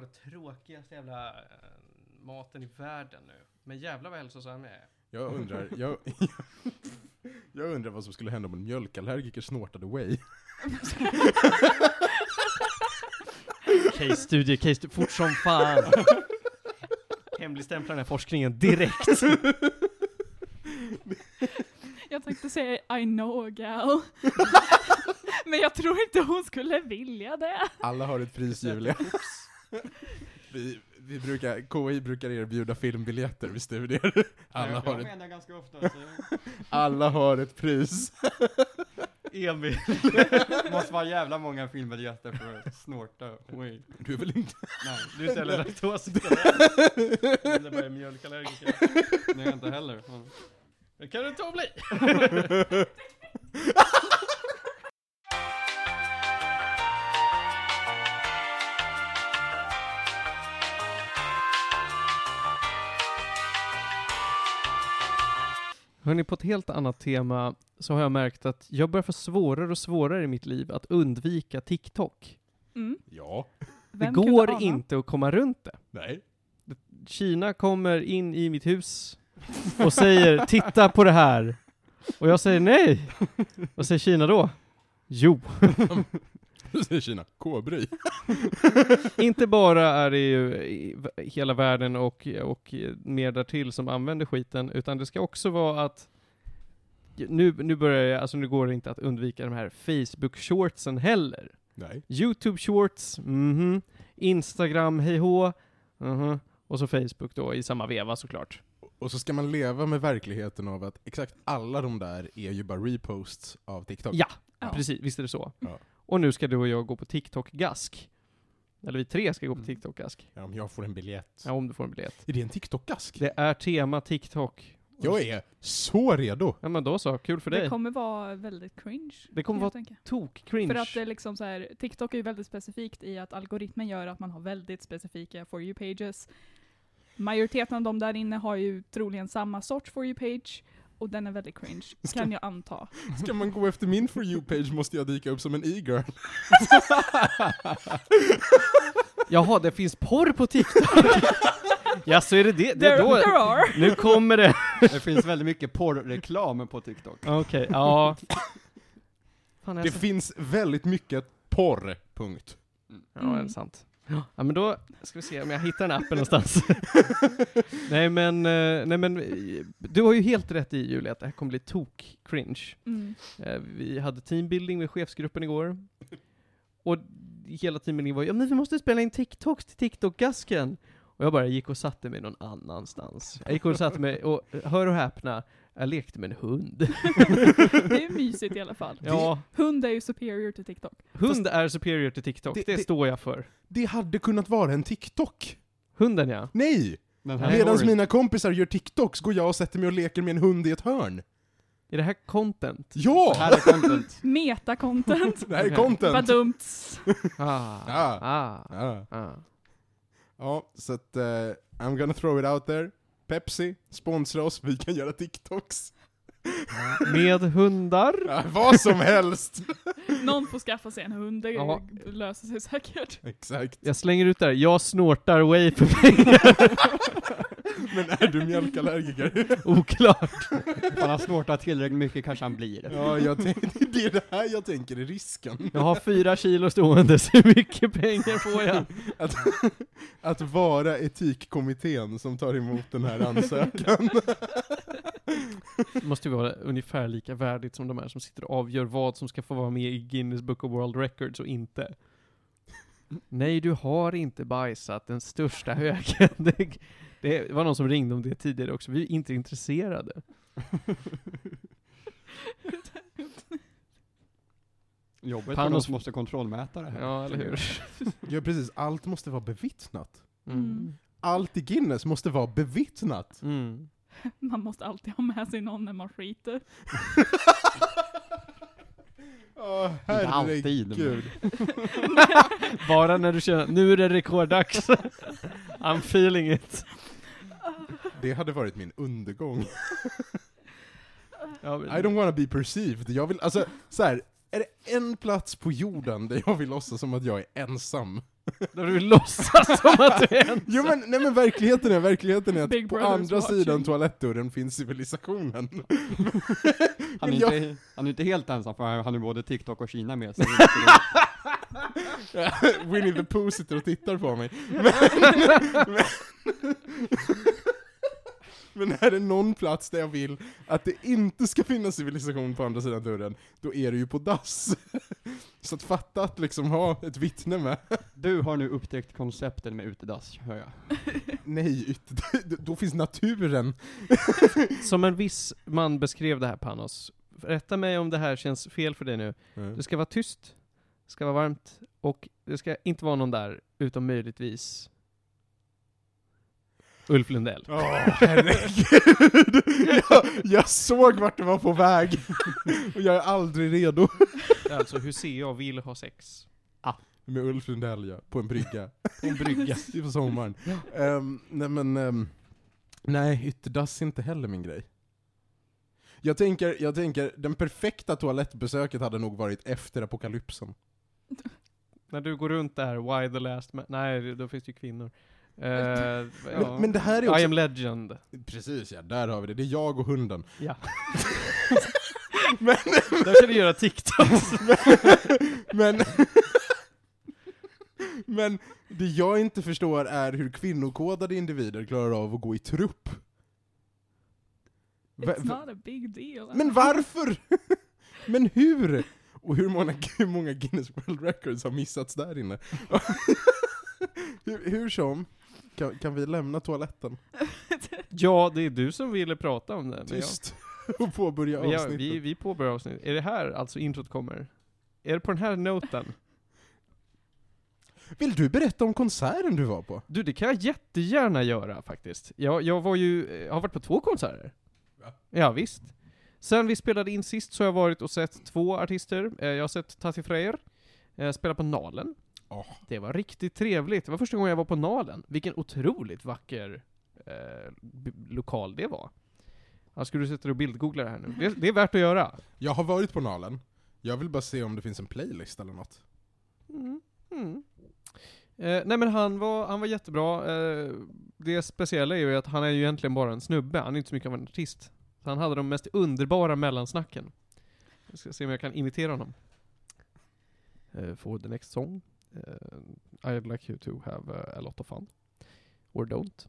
vara det tråkigaste jävla eh, maten i världen nu. Men jävlar vad hälsosam jag är. Jag undrar, jag, jag undrar vad som skulle hända om en mjölkallergiker snortade whey. Case-studie, case fort som fan. Hemligstämpla den här forskningen direkt. Jag tänkte säga I know a gal. Men jag tror inte hon skulle vilja det. Alla har ett pris Julia. Vi, vi brukar, KI brukar erbjuda filmbiljetter vid studier. Alla jag, har, ett, ganska ofta så alla har ett pris. Emil. måste vara jävla många filmbiljetter för att snorta Wait. Du är väl inte... Nej, Du är istället laktosintolerant. Det bara är mjölkallergiker. det är jag inte heller. Men- Det kan du och bli. Hörni, på ett helt annat tema så har jag märkt att jag börjar få svårare och svårare i mitt liv att undvika TikTok. Mm. Ja. Vem det kunde går inte att komma runt det. Nej. Kina kommer in i mitt hus och säger titta på det här. Och jag säger nej. Vad säger Kina då? Jo. Nu säger Kina, K-bry. Inte bara är det ju hela världen och, och mer därtill som använder skiten, utan det ska också vara att nu, nu börjar jag, alltså nu går det inte att undvika de här Facebook-shortsen heller. Nej. YouTube shorts, mhm. Instagram, hej hå, mhm. Och så Facebook då i samma veva såklart. Och så ska man leva med verkligheten av att exakt alla de där är ju bara reposts av TikTok. Ja, Ja. precis, visst är det så. Ja. Och nu ska du och jag gå på TikTok-gask. Eller vi tre ska gå på Mm. TikTok-gask. Ja, om jag får en biljett. Ja, om du får en biljett. Är det en TikTok-gask? Det är tema TikTok. Jag är så redo! Ja men då så, kul för dig. Det kommer vara väldigt cringe. Det kommer vara tok-cringe. För att det är liksom så här, TikTok är ju väldigt specifikt i att algoritmen gör att man har väldigt specifika For you-pages. Majoriteten av de där inne har ju troligen samma sorts For you-page, och den är väldigt cringe, Ska- kan jag anta. Ska man gå efter min For You-page måste jag dyka upp som en e-girl. Jaha, det finns porr på TikTok? ja, så är det det? det There, är då... there are! Nu kommer det. Det finns väldigt mycket porrreklam på TikTok. Okej, ja. Fan, är Det så... finns väldigt mycket porr, punkt. Ja, är det Mm. sant? Ja, men då ska vi se om jag hittar den appen någonstans. nej men, eh, nej men, eh, du har ju helt rätt i Julia att det här kommer bli tok-cringe. Mm. Eh, Vi hade teambuilding med chefsgruppen igår. Och hela teambuildingen var ja men vi måste spela in TikToks till TikTok-gasken. Och jag bara gick och satte mig någon annanstans. Jag gick och satte mig, och hör och häpna, jag lekte med en hund. Det är mysigt i alla fall. Ja, Hund är ju superior till TikTok. hund är superior till TikTok, det, Det- det- står jag för. Det hade kunnat vara en TikTok. Hunden ja. Nej! Medan mina kompisar gör TikToks går jag och sätter mig och leker med en hund i ett hörn. Är det här content? Ja! Det här är content. Meta-content. Det här är content. Badumts. Ah. Ja. Ah. Ja. Ah. ja, så att eh, I'm gonna throw it out there. Pepsi, sponsra oss, vi kan göra TikToks. Med hundar? Ja, vad som helst! Någon får skaffa sig en hund, det Ja. löser sig säkert. Exakt. Jag slänger ut där, jag snortar way för pengar. Men är du mjölkallergiker? Oklart. Om han snortar tillräckligt mycket kanske han blir det. Ja, jag tänkte, det är det här jag tänker är risken. Jag har fyra kilo stående, så hur mycket pengar får jag? Att, att vara etikkommittén som tar emot den här ansökan. Det måste ju vara ungefär lika värdigt som de här som sitter och avgör vad som ska få vara med i Guinness Book of World Records och inte. Nej, du har inte bajsat den största högen. Det, var någon som ringde om det tidigare också. Vi är inte intresserade. Jobbet för de som måste kontrollmäta det här. Ja, eller hur? Ja precis, allt måste vara bevittnat. Mm. Allt i Guinness måste vara bevittnat. Mm. Man måste alltid ha med sig någon när man skiter. Åh, herregud. Bara när du känner, nu är det rekorddags. I'm feeling it. Det hade varit min undergång. Ja, men- I don't wanna be perceived. Jag vill, alltså, så här, är det en plats på jorden där jag vill låtsas som att jag är ensam? Där du vill låtsas som att du är en. Jo men, nej men verkligheten är, verkligheten är att på andra watching. sidan toalettdörren finns civilisationen. Han är, jag- inte, han är inte helt ensam, för han har både TikTok och Kina med sig. Winnie the Pooh sitter och tittar på mig. Men, men, men är det någon plats där jag vill att det inte ska finnas civilisation på andra sidan dörren, då är det ju på dass. Så att fatta att liksom ha ett vittne med. Du har nu upptäckt koncepten med utedass, hör jag. Nej, då finns naturen. Som en viss man beskrev det här Panos. Rätta mig om det här känns fel för dig nu. Det ska vara tyst, det ska vara varmt, och det ska inte vara någon där, utom möjligtvis Ulf Lundell. Åh, herregud! Jag, jag såg vart det var på väg. Och jag är aldrig redo. Alltså hur ser jag vill ha sex? Med Ulf Lundell ja, på en brygga. På en brygga. Det är på sommaren. Ehm, nej men, ehm, nej ytterdass är inte heller min grej. Jag tänker, jag tänker, den perfekta toalettbesöket hade nog varit efter apokalypsen. När du går runt där, why the last man? Nej, då finns det ju kvinnor. Eh, ja. Men, men det här är I också... am legend. Precis ja, där har vi det. Det är jag och hunden. Ja. Men, Där kan du göra TikToks. men, men det jag inte förstår är hur kvinnokodade individer klarar av att gå i trupp. It's not a big deal. Men varför? men hur? Och hur många, hur många Guinness World Records har missats där inne? hur, hur som, kan, kan vi lämna toaletten? Ja, det är du som ville prata om det. Men Tyst. Och påbörja vi, avsnittet. vi, vi påbörjar avsnittet. Är det här alltså introt kommer? Är det på den här noten? Vill du berätta om konserten du var på? Du, det kan jag jättegärna göra faktiskt. Jag, jag var ju, jag har varit på två konserter. Va? Ja, visst. Sen vi spelade in sist så har jag varit och sett två artister. Eh, Jag har sett Tati Freyr, eh, spela på Nalen. Åh. Det var riktigt trevligt. Det var första gången jag var på Nalen. Vilken otroligt vacker eh, lokal det var. Ja, ska du sätta dig och bildgoogla det här nu? Det, det är värt att göra. Jag har varit på Nalen. Jag vill bara se om det finns en playlist eller något. Mm. Mm. Eh, nej men han var, han var jättebra. Eh, det speciella är ju att han är ju egentligen bara en snubbe, han är inte så mycket av en artist. Så han hade de mest underbara mellansnacken. Jag ska se om jag kan imitera honom. Uh, for the next song, Eh, I'd like you to have uh, a lot of fun. Or don't.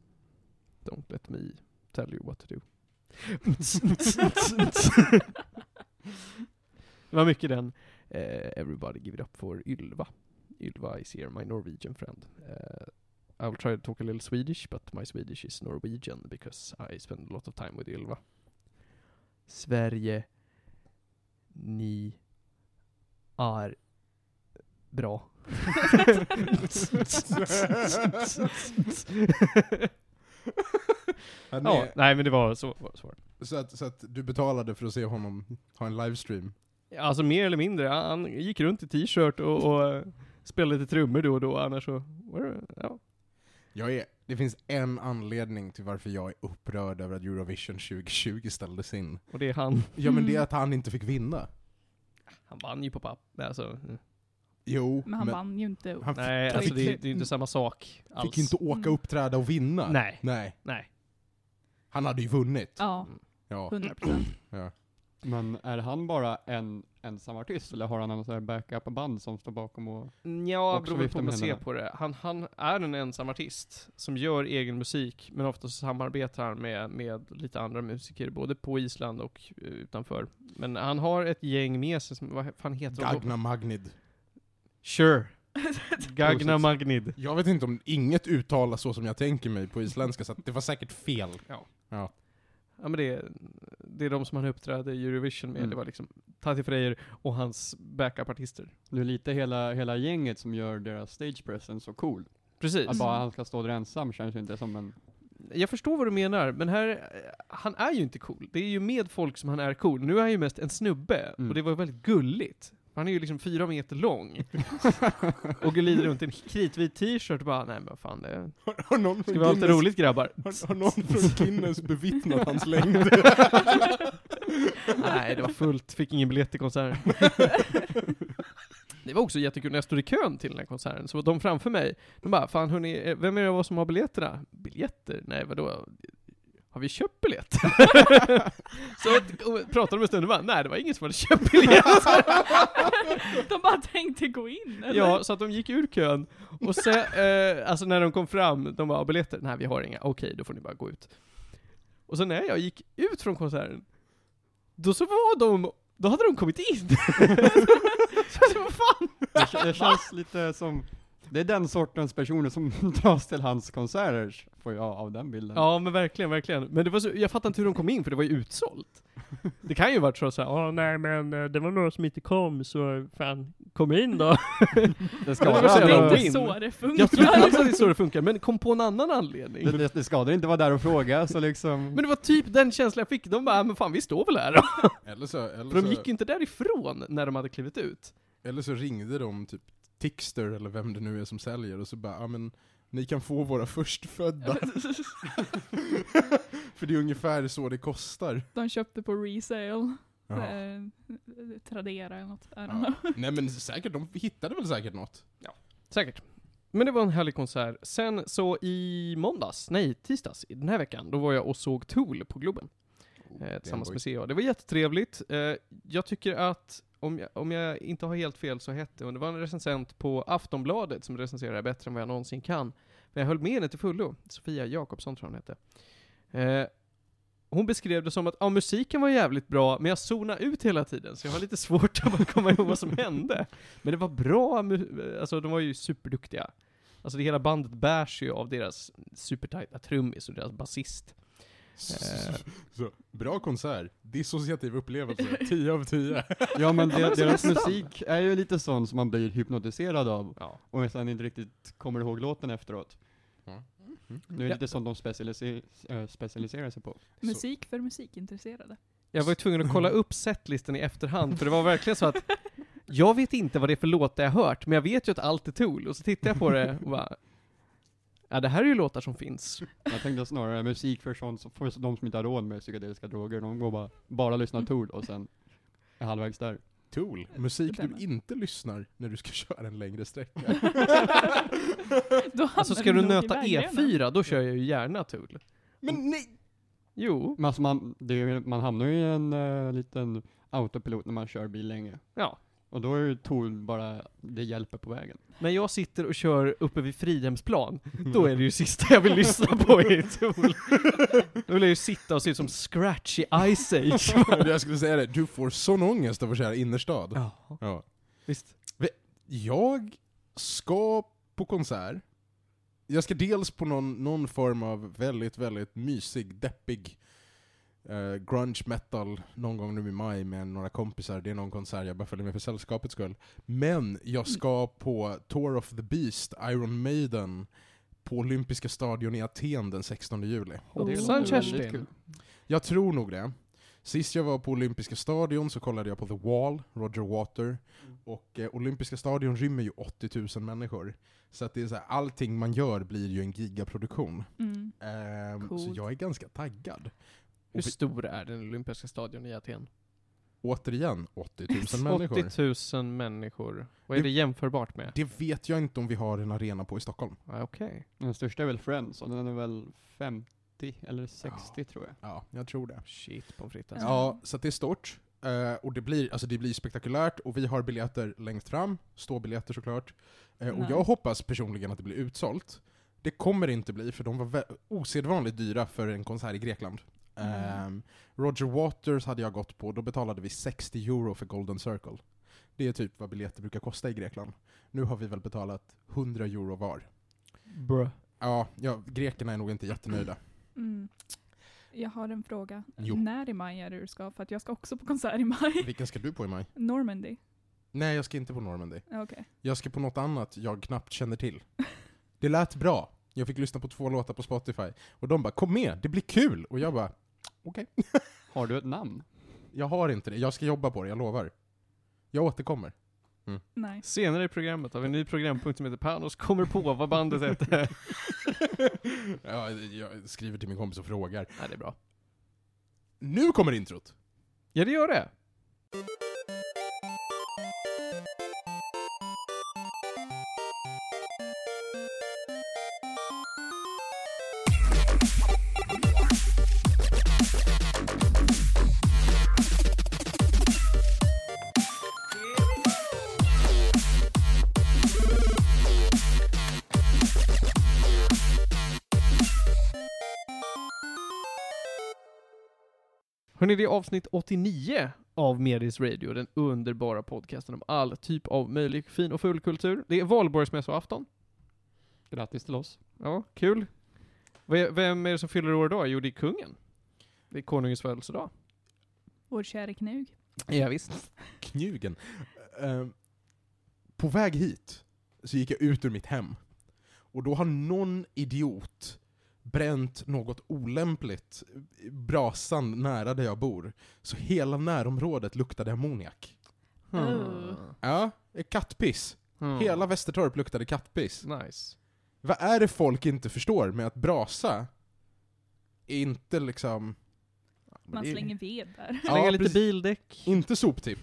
Don't let me tell you what to do. det var mycket den. uh, everybody give it up for Ylva. Ylva is here, my Norwegian friend. Uh, I will try to talk a little Swedish, but my Swedish is Norwegian because I spend a lot of time with Ylva. Sverige, ni är bra. Ja, nej men det var så, svårt. så, att, så att du betalade för att se honom ha en livestream? Alltså mer eller mindre, han, gick runt i t-shirt och, och eh, spelade lite trummor då och då, annars så, ja. Jag är, det finns en anledning till varför jag är upprörd över att Eurovision 2020 ställdes in. Och det är han. Ja men det är Mm. att han inte fick vinna. Han vann ju på papp. Alltså. Jo, Men han vann ju inte. han nej, fick, alltså det, det är inte samma sak alls. fick inte åka Mm. uppträda och vinna. Nej, Nej. nej. Han hade ju vunnit. Ja, Ja. 100 procent. ja. Men är han bara en ensam artist, eller har han någon sån här backup-band som står bakom och... Ja, beror på hur man ser på det. Han, han är en ensam artist som gör egen musik, men ofta samarbetar han med, med lite andra musiker, både på Island och eh, utanför. Men han har ett gäng med sig som, vad fan heter de? Gagna Magnid. Sure. Gagna. Magnid. Jag vet inte om inget uttalas så som jag tänker mig på isländska, så att det var säkert fel. Ja. Ja. Ja men det, är- det är de som han uppträdde i Eurovision med, Mm. det var liksom Tati Freyr och hans backup-artister. Det är lite hela, hela gänget som gör deras stage presence så cool. Precis. Att bara han ska stå där ensam känns ju inte som en... Jag förstår vad du menar, men här, han är ju inte cool. Det är ju med folk som han är cool. Nu är han ju mest en snubbe, Mm. och det var väldigt gulligt. Han är ju liksom fyra meter lång. och glider runt i en kritvit t-shirt och bara, nej men fan det Har, har, någon ska vi ha lite Guinness, roligt grabbar. har, har någon från Guinness bevittnat hans längd? Nej, det var fullt. Fick ingen biljett till konserten. Det var också jättekul när jag stod i kön till den här konserten, så var de framför mig, de bara 'Fan hörni, vem är det av oss som har biljetterna?' Biljetter? Nej vadå? Har vi köpt biljetter? så pratade de en stund och bara 'Nej det var ingen som hade köpt biljetter' De bara tänkte gå in eller? Ja, så att de gick ur kön, och sen, eh, alltså när de kom fram, de bara 'Biljetter? Nej vi har inga, okej då får ni bara gå ut' Och så när jag gick ut från konserten, då så var de, då hade de kommit in! så vad fan? Det, det känns lite som, det är den sortens personer som dras till hans konserter, får jag av den bilden. Ja men verkligen, verkligen. Men det var så, jag fattar inte hur de kom in för det var ju utsålt. Det kan ju varit så såhär, åh nej men eh, det var några som inte kom så fan, kom in då. Det Ja, det var så Det är inte in. så det funkar. Jag tror inte att det är så det funkar, men kom på en annan anledning. det, det, det skadar inte vara där och fråga, så liksom. Men det var typ den känslan jag fick, de bara, men fan vi står väl här då. Eller så, eller, För de gick ju inte därifrån när de hade klivit ut. eller så ringde de typ Tixter eller vem det nu är som säljer och så bara, ja men ni kan få våra förstfödda. För det är ungefär så det kostar. De köpte på resale. Ja. Eh, Tradera eller något. I Ja. Nej men säkert, de hittade väl säkert något. Säkert. Men det var en härlig konsert. Sen så i måndags, nej tisdags, i den här veckan, då var jag och såg Tool på Globen. Eh, tillsammans med CA. Det var jättetrevligt. Eh, jag tycker att, om jag, om jag inte har helt fel så hette hon, det var en recensent på Aftonbladet som recenserar bättre än vad jag någonsin kan. Men jag höll med henne till fullo. Sofia Jakobsson tror jag hon hette. Eh, hon beskrev det som att ja, musiken var jävligt bra, men jag zonade ut hela tiden, så jag har lite svårt att bara komma ihåg vad som hände. Men det var bra, alltså de var ju superduktiga. Alltså det hela bandet bärs ju av deras supertajta trummis och deras basist. Eh, Så, bra konsert, dissociativ upplevelse, 10 av 10. Ja men Ja, de, men så deras musik är ju lite sån som man blir hypnotiserad av, ja. och sen inte riktigt kommer ihåg låten efteråt. Nu är det Ja. lite sånt de specialiser, äh, specialiserar sig på. Musik för musikintresserade. Jag var ju tvungen att kolla upp setlisten i efterhand, för det var verkligen så att jag vet inte vad det är för låtar jag hört, men jag vet ju att allt är Tool, och så tittar jag på det och bara Ja, det här är ju låtar som finns. Jag tänkte snarare musik för, sånt, för de som inte har råd med psykedeliska droger, de går bara, bara lyssnar Tool och sen är halvvägs där. Tool, musik du inte lyssnar när du ska köra en längre sträcka. Då Alltså ska du nöta vägrenen. E4, då kör jag ju gärna Tool. Men nej! Jo, Men alltså man, det man hamnar ju i en eh, liten autopilot när man kör bil länge. ja. Och då är ju Tool bara, det hjälper på vägen. När jag sitter och kör uppe vid Fridhemsplan, då är det ju sista jag vill lyssna på i Tool. Då vill jag ju sitta och se ut som Scratch i Ice Age. jag skulle säga det, du får sån ångest av att köra innerstad. ja, Ja. visst. Jag ska på konsert. Jag ska dels på någon, någon form av väldigt, väldigt mysig, deppig eh, grunge metal någon gång nu i maj med några kompisar. Det är någon konsert jag bara följer med för sällskapets skull. Men jag ska på Tour of the Beast, Iron Maiden, på Olympiska stadion i Aten den 16 juli. Hoppsan Kerstin. Jag tror nog det. Sist jag var på Olympiska stadion så kollade jag på The Wall, Roger Water. Och eh, Olympiska stadion rymmer ju 80 000 människor. Så att det är så här, allting man gör blir ju en gigaproduktion. Mm. Ehm, så jag är ganska taggad. Hur stor är den olympiska stadion i Aten? Återigen, 80 000 människor. 80 000 människor. Vad är Det- det jämförbart med? Det vet jag inte om vi har en arena på i Stockholm. Ah, Okej. Den största är väl Friends, och den är väl 50 eller 60 tror jag. Ja, jag tror det. Shit pommes frites. Ja. Ja, så att det är stort. Eh, och det blir, alltså det blir spektakulärt, och vi har biljetter längst fram, ståbiljetter såklart. Eh, och jag hoppas personligen att det blir utsålt. Det kommer det inte bli, för de var osedvanligt dyra för en konsert i Grekland. Mm. Ehm, Roger Waters hade jag gått på, då betalade vi 60 euro för Golden Circle. Det är typ vad biljetter brukar kosta i Grekland. Nu har vi väl betalat 100 euro var. Bruh. Ja, ja grekerna är nog inte jättenöjda. Mm. Jag har en fråga. Jo. När i maj är det du ska? För att jag ska också på konsert i maj. Vilken ska du på i maj? Normandy. Nej, jag ska inte på Normandy. Okej. Jag ska på något annat jag knappt känner till. Det lät bra. Jag fick lyssna på två låtar på Spotify. Och de bara 'Kom med, det blir kul!' Och jag bara 'Okej' Har du ett namn? Jag har inte det, jag ska jobba på det, jag lovar. Jag återkommer. Nice. Senare i programmet har vi en ny programpunkt som heter Panos kommer på vad bandet heter. ja, jag skriver till min kompis och frågar. Nej, det är bra. Nu kommer introt! Ja, det gör det. Hörrni, det är avsnitt 89 av Medis Radio, den underbara podcasten om all typ av möjlig fin och ful kultur. Det är valborgsmässoafton. Grattis till oss. Ja, kul. V- Vem är det som fyller år idag? Jo, det är kungen. Det är konungens födelsedag. Vår käre Knug. Ja, visst. Knugen. Eh, på väg hit så gick jag ut ur mitt hem. Och då har någon idiot bränt något olämpligt i brasan nära där jag bor. Så hela närområdet luktade ammoniak. Oh. Ja, kattpiss. Mm. Hela Västertorp luktade kattpiss. Nice. Vad är det folk inte förstår med att brasa är inte liksom... Man det slänger ved där. Ja, Slänga lite precis. bildäck. Inte soptipp.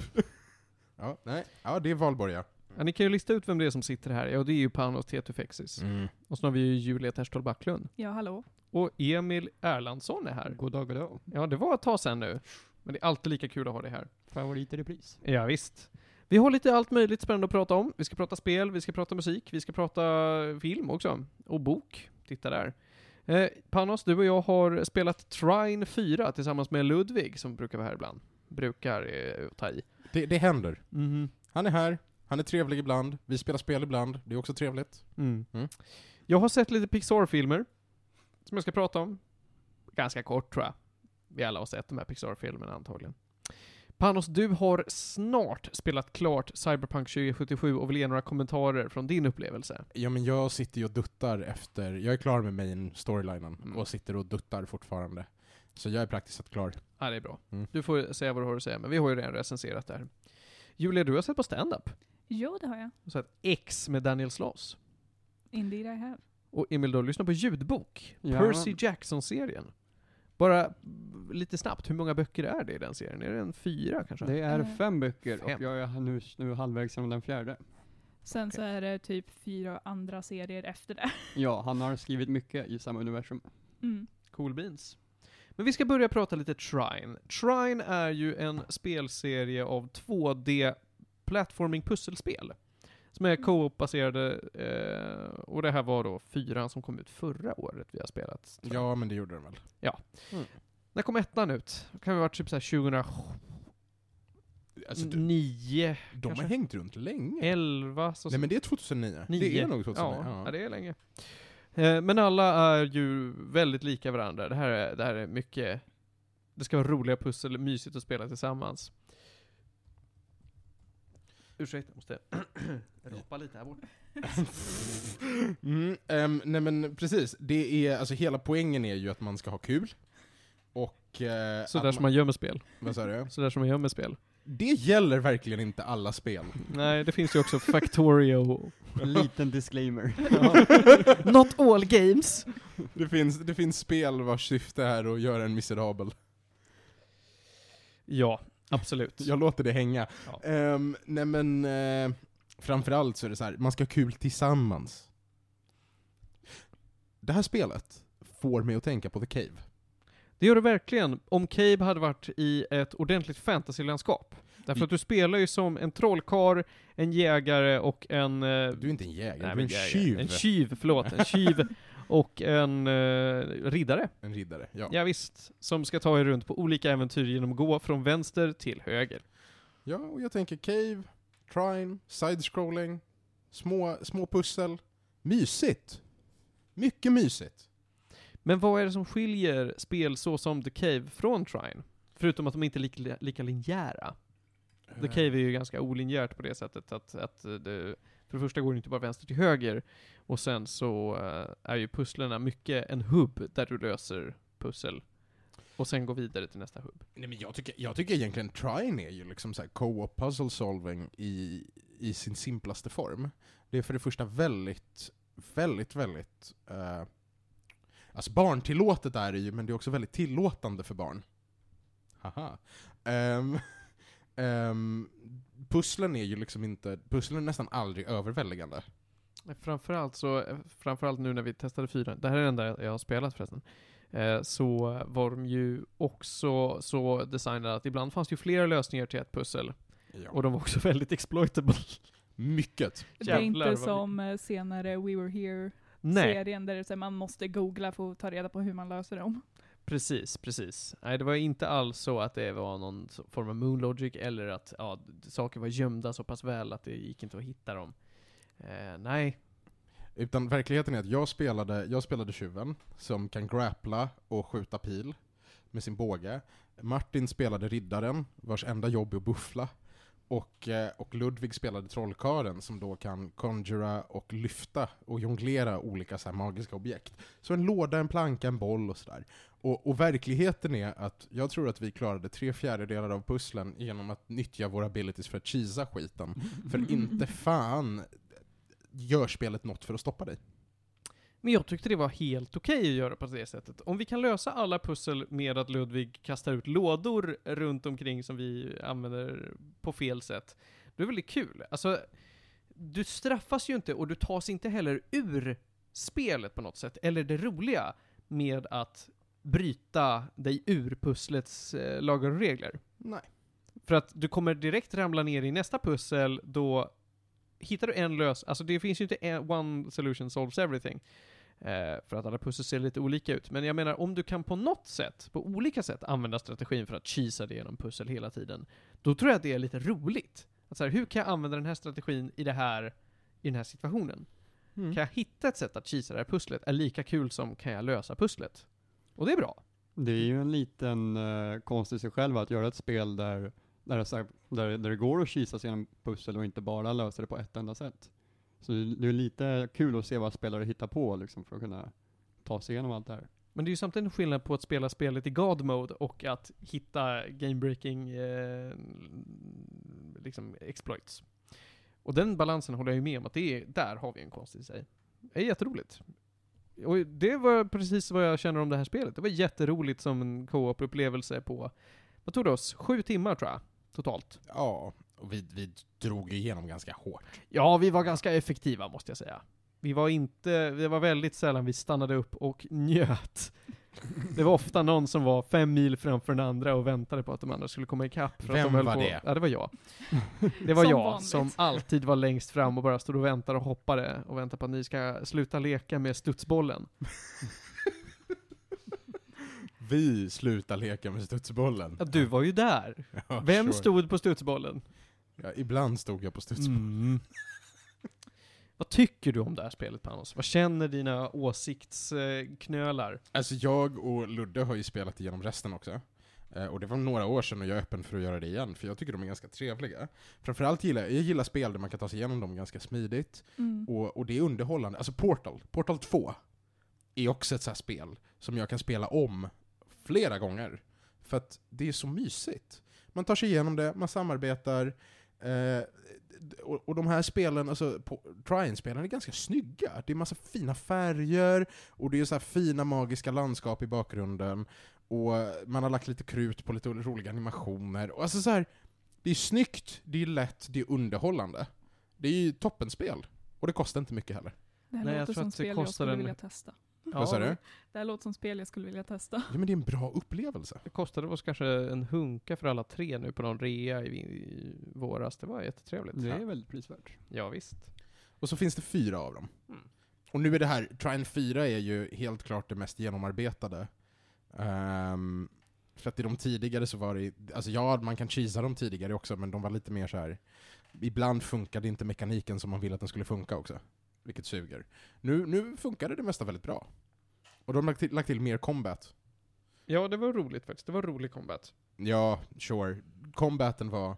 ja, nej. Ja, det är valborg ja. Ja, ni kan ju lista ut vem det är som sitter här. Ja, det är ju Panos Tetufexis. Mm. Och så har vi ju Julia Terstol Backlund. Ja, hallå. Och Emil Erlandsson är här. God dag, god dag. Ja, det var ett tag sedan nu. Men det är alltid lika kul att ha dig här. Favorit i repris. Ja, visst. Vi har lite allt möjligt spännande att prata om. Vi ska prata spel, vi ska prata musik, vi ska prata film också. Och bok. Titta där. Eh, Panos, du och jag har spelat Trine 4 tillsammans med Ludvig, som brukar vara här ibland. Brukar eh, ta i. Det, det händer. Mhm. Han är här, han är trevlig ibland, vi spelar spel ibland, det är också trevligt. Mm. Mm. Jag har sett lite Pixar-filmer, som jag ska prata om. Ganska kort tror jag. Vi alla har sett de här Pixar-filmerna antagligen. Panos, du har snart spelat klart Cyberpunk 2077 och vill ge några kommentarer från din upplevelse. Ja men jag sitter ju och duttar efter, jag är klar med main storylinen Mm. och sitter och duttar fortfarande. Så jag är praktiskt sett klar. Ja, det är bra. Mm. Du får säga vad du har att säga, men vi har ju redan recenserat det här. Julia, du har sett på stand-up. Jo, det har jag. Du har sett X med Daniel Sloss. Indeed I have. Och Emil, du har lyssnat på ljudbok. Ja. Percy Jackson-serien. Bara lite snabbt, hur många böcker är det i den serien? Är det en fyra kanske? Det är Eh, fem böcker fem. och jag är nu, nu halvvägs genom den fjärde. Sen så Okej. är det typ fyra andra serier efter det. Ja, han har skrivit mycket i samma universum. Mm. Cool beans. Men vi ska börja prata lite Trine. Trine är ju en spelserie av 2D platforming pusselspel. Som är co-op-baserade, eh, och det här var då fyran som kom ut förra året vi har spelat. Ja men det gjorde den väl. När kom ettan ut? Det kan ha varit typ såhär 2009, Alltså, Mm. de har kanske. hängt runt länge. 11, så Nej men det är 2009. Det Nio. är nog 2009. Ja, Ja. ja, det är länge. Eh, Men alla är ju väldigt lika varandra. Det här är, det här är mycket... Det ska vara roliga pussel, mysigt att spela tillsammans. Ursäkta, jag måste rapa lite här borta. Mm, ehm, nej men precis, det är, alltså hela poängen är ju att man ska ha kul. Och... Eh, Sådär som man gör med spel. Vad sa du? Sådär som man gör med spel. Det gäller verkligen inte alla spel. Nej, det finns ju också Factorio. En liten disclaimer. Not all games. Det finns, det finns spel vars syfte är att göra en miserabel. Ja, absolut. Jag låter det hänga. Ja. Ehm, nej men, eh, framförallt så är det så här, man ska ha kul tillsammans. Det här spelet får mig att tänka på The Cave. Det gör det verkligen. Om Cabe hade varit i ett ordentligt fantasylandskap. Därför att du spelar ju som en trollkarl, en jägare och en... eh, Du är inte en jägare, nej, du är en jägare. tjuv. En tjuv, förlåt. En tjuv och en eh, riddare. En riddare, ja. Ja. visst, Som ska ta er runt på olika äventyr genom att gå från vänster till höger. Ja, och jag tänker Cave, Trine, side-scrolling, små, små pussel. Mysigt! Mycket mysigt. Men vad är det som skiljer spel så som The Cave från Trine? Förutom att de inte är lika, lika linjära. The Cave är ju ganska olinjärt på det sättet att, att eh, det, för det första går det inte bara vänster till höger, och sen så eh, är ju pusslerna mycket en hubb där du löser pussel. Och sen går vidare till nästa hubb. Nej, men jag, tycker, jag tycker egentligen Trine är ju liksom så här co-op puzzle solving i, i sin simplaste form. Det är för det första väldigt, väldigt, väldigt... Uh, alltså barntillåtet är det ju, men det är också väldigt tillåtande för barn. Haha. Um, ehm, pusslen är ju liksom inte, pusslen är nästan aldrig överväldigande. Framförallt så, framförallt nu när vi testade fyran, det här är det enda jag har spelat förresten, eh, så var de ju också så designade att ibland fanns det ju flera lösningar till ett pussel. Ja. Och de var också väldigt exploitable. Mycket. Det är Jävlar inte som eh, senare We Were Here Nej, serien där man måste googla för att ta reda på hur man löser dem precis, precis. Nej, det var inte alls så att det var någon form av moon logic, eller att ja, saker var gömda så pass väl att det gick inte att hitta dem. Eh, nej, Utan verkligheten är att jag spelade, jag spelade tjuven, som kan grappla och skjuta pil med sin båge. Martin spelade riddaren, vars enda jobb är att buffla. Och, eh, och Ludvig spelade trollkaren som då kan conjura och lyfta och jonglera olika så här magiska objekt. Så en låda, en planka, en boll och sådär. Och, och verkligheten är att jag tror att vi klarade tre fjärdedelar av pusslen genom att nyttja våra abilities för att cheesa skiten. För inte fan gör spelet något för att stoppa dig. Men jag tyckte det var helt okej att göra på det sättet. Om vi kan lösa alla pussel med att Ludvig kastar ut lådor runt omkring som vi använder på fel sätt, då är det kul. Alltså, du straffas ju inte och du tas inte heller ur spelet på något sätt, eller det roliga med att bryta dig ur pusslets eh, lagar och regler. Nej. För att du kommer direkt ramla ner i nästa pussel, då hittar du en lös... Alltså det finns ju inte en, one solution solves everything. Eh, för att alla pussel ser lite olika ut. Men jag menar, om du kan på något sätt, på olika sätt, använda strategin för att cheesa dig genom pussel hela tiden, då tror jag att det är lite roligt. Att så här, hur kan jag använda den här strategin i det här, i den här situationen? Mm. Kan jag hitta ett sätt att cheesa det här pusslet är lika kul som kan jag lösa pusslet? Och det är bra. Det är ju en liten uh, konst i sig själv att göra ett spel där, där, där, där det går att kisa sig genom pussel och inte bara lösa det på ett enda sätt. Så det det är lite kul att se vad spelare hittar på liksom, för att kunna ta sig igenom allt det här. Men det är ju samtidigt en skillnad på att spela spelet i God Mode och att hitta game-breaking eh, liksom exploits. Och den balansen håller jag ju med om att det är, där har vi en konst i sig. Det är jätteroligt. Och det var precis vad jag känner om det här spelet. Det var jätteroligt som en co-op-upplevelse på, vad tog det oss? Sju timmar tror jag, totalt. Ja, och vi, vi drog igenom ganska hårt. Ja, vi var ganska effektiva måste jag säga. Vi var inte, det var väldigt sällan vi stannade upp och njöt. Det var ofta någon som var fem mil framför den andra och väntade på att de andra skulle komma ikapp. För att Vem de höll var på. det? Ja, det var jag. Det var Som jag vanligt. som alltid var längst fram och bara stod och väntade och hoppade och väntade på att ni ska sluta leka med studsbollen. Vi slutade leka med studsbollen. Ja, du var ju där. Ja, Vem sure. stod på studsbollen? Ja, ibland stod jag på studsbollen. Mm. Vad tycker du om det här spelet Panos? Vad känner dina åsiktsknölar? Alltså jag och Ludde har ju spelat igenom resten också. Eh, Och det var några år sedan och jag är öppen för att göra det igen, för jag tycker de är ganska trevliga. Framförallt gillar jag, jag gillar spel där man kan ta sig igenom dem ganska smidigt, Mm. och, och det är underhållande. Alltså Portal, Portal 2, är också ett så här spel som jag kan spela om flera gånger. För att det är så mysigt. Man tar sig igenom det, man samarbetar, eh, och, och de här spelen, alltså på- Trine-spelen är ganska snygga. Det är massa fina färger, och det är så här fina magiska landskap i bakgrunden, och man har lagt lite krut på lite roliga animationer. Och alltså så här, det är snyggt, det är lätt, det är underhållande. Det är ju toppenspel. Och det kostar inte mycket heller. Det här Nej, jag låter tror som att det spel jag kostar skulle en- vilja testa. Vad sa du? Det här låter som spel jag skulle vilja testa. Ja men det är en bra upplevelse. Det kostade oss kanske en hunka för alla tre nu på någon rea i, i våras. Det var jättetrevligt. Det Ja. är väldigt prisvärt. ja, visst. Och så finns det fyra av dem. Mm. Och nu är det här, Trine 4 är ju helt klart det mest genomarbetade. Ehm, för att i de tidigare så var det, alltså ja, man kan cheesa dem tidigare också, men de var lite mer så här. ibland funkade inte mekaniken som man ville att den skulle funka också. Vilket suger. Nu, nu funkade det mesta väldigt bra. Och de har lagt till, lagt till mer combat. Ja, det var roligt faktiskt. Det var rolig combat. Ja, sure. Combaten var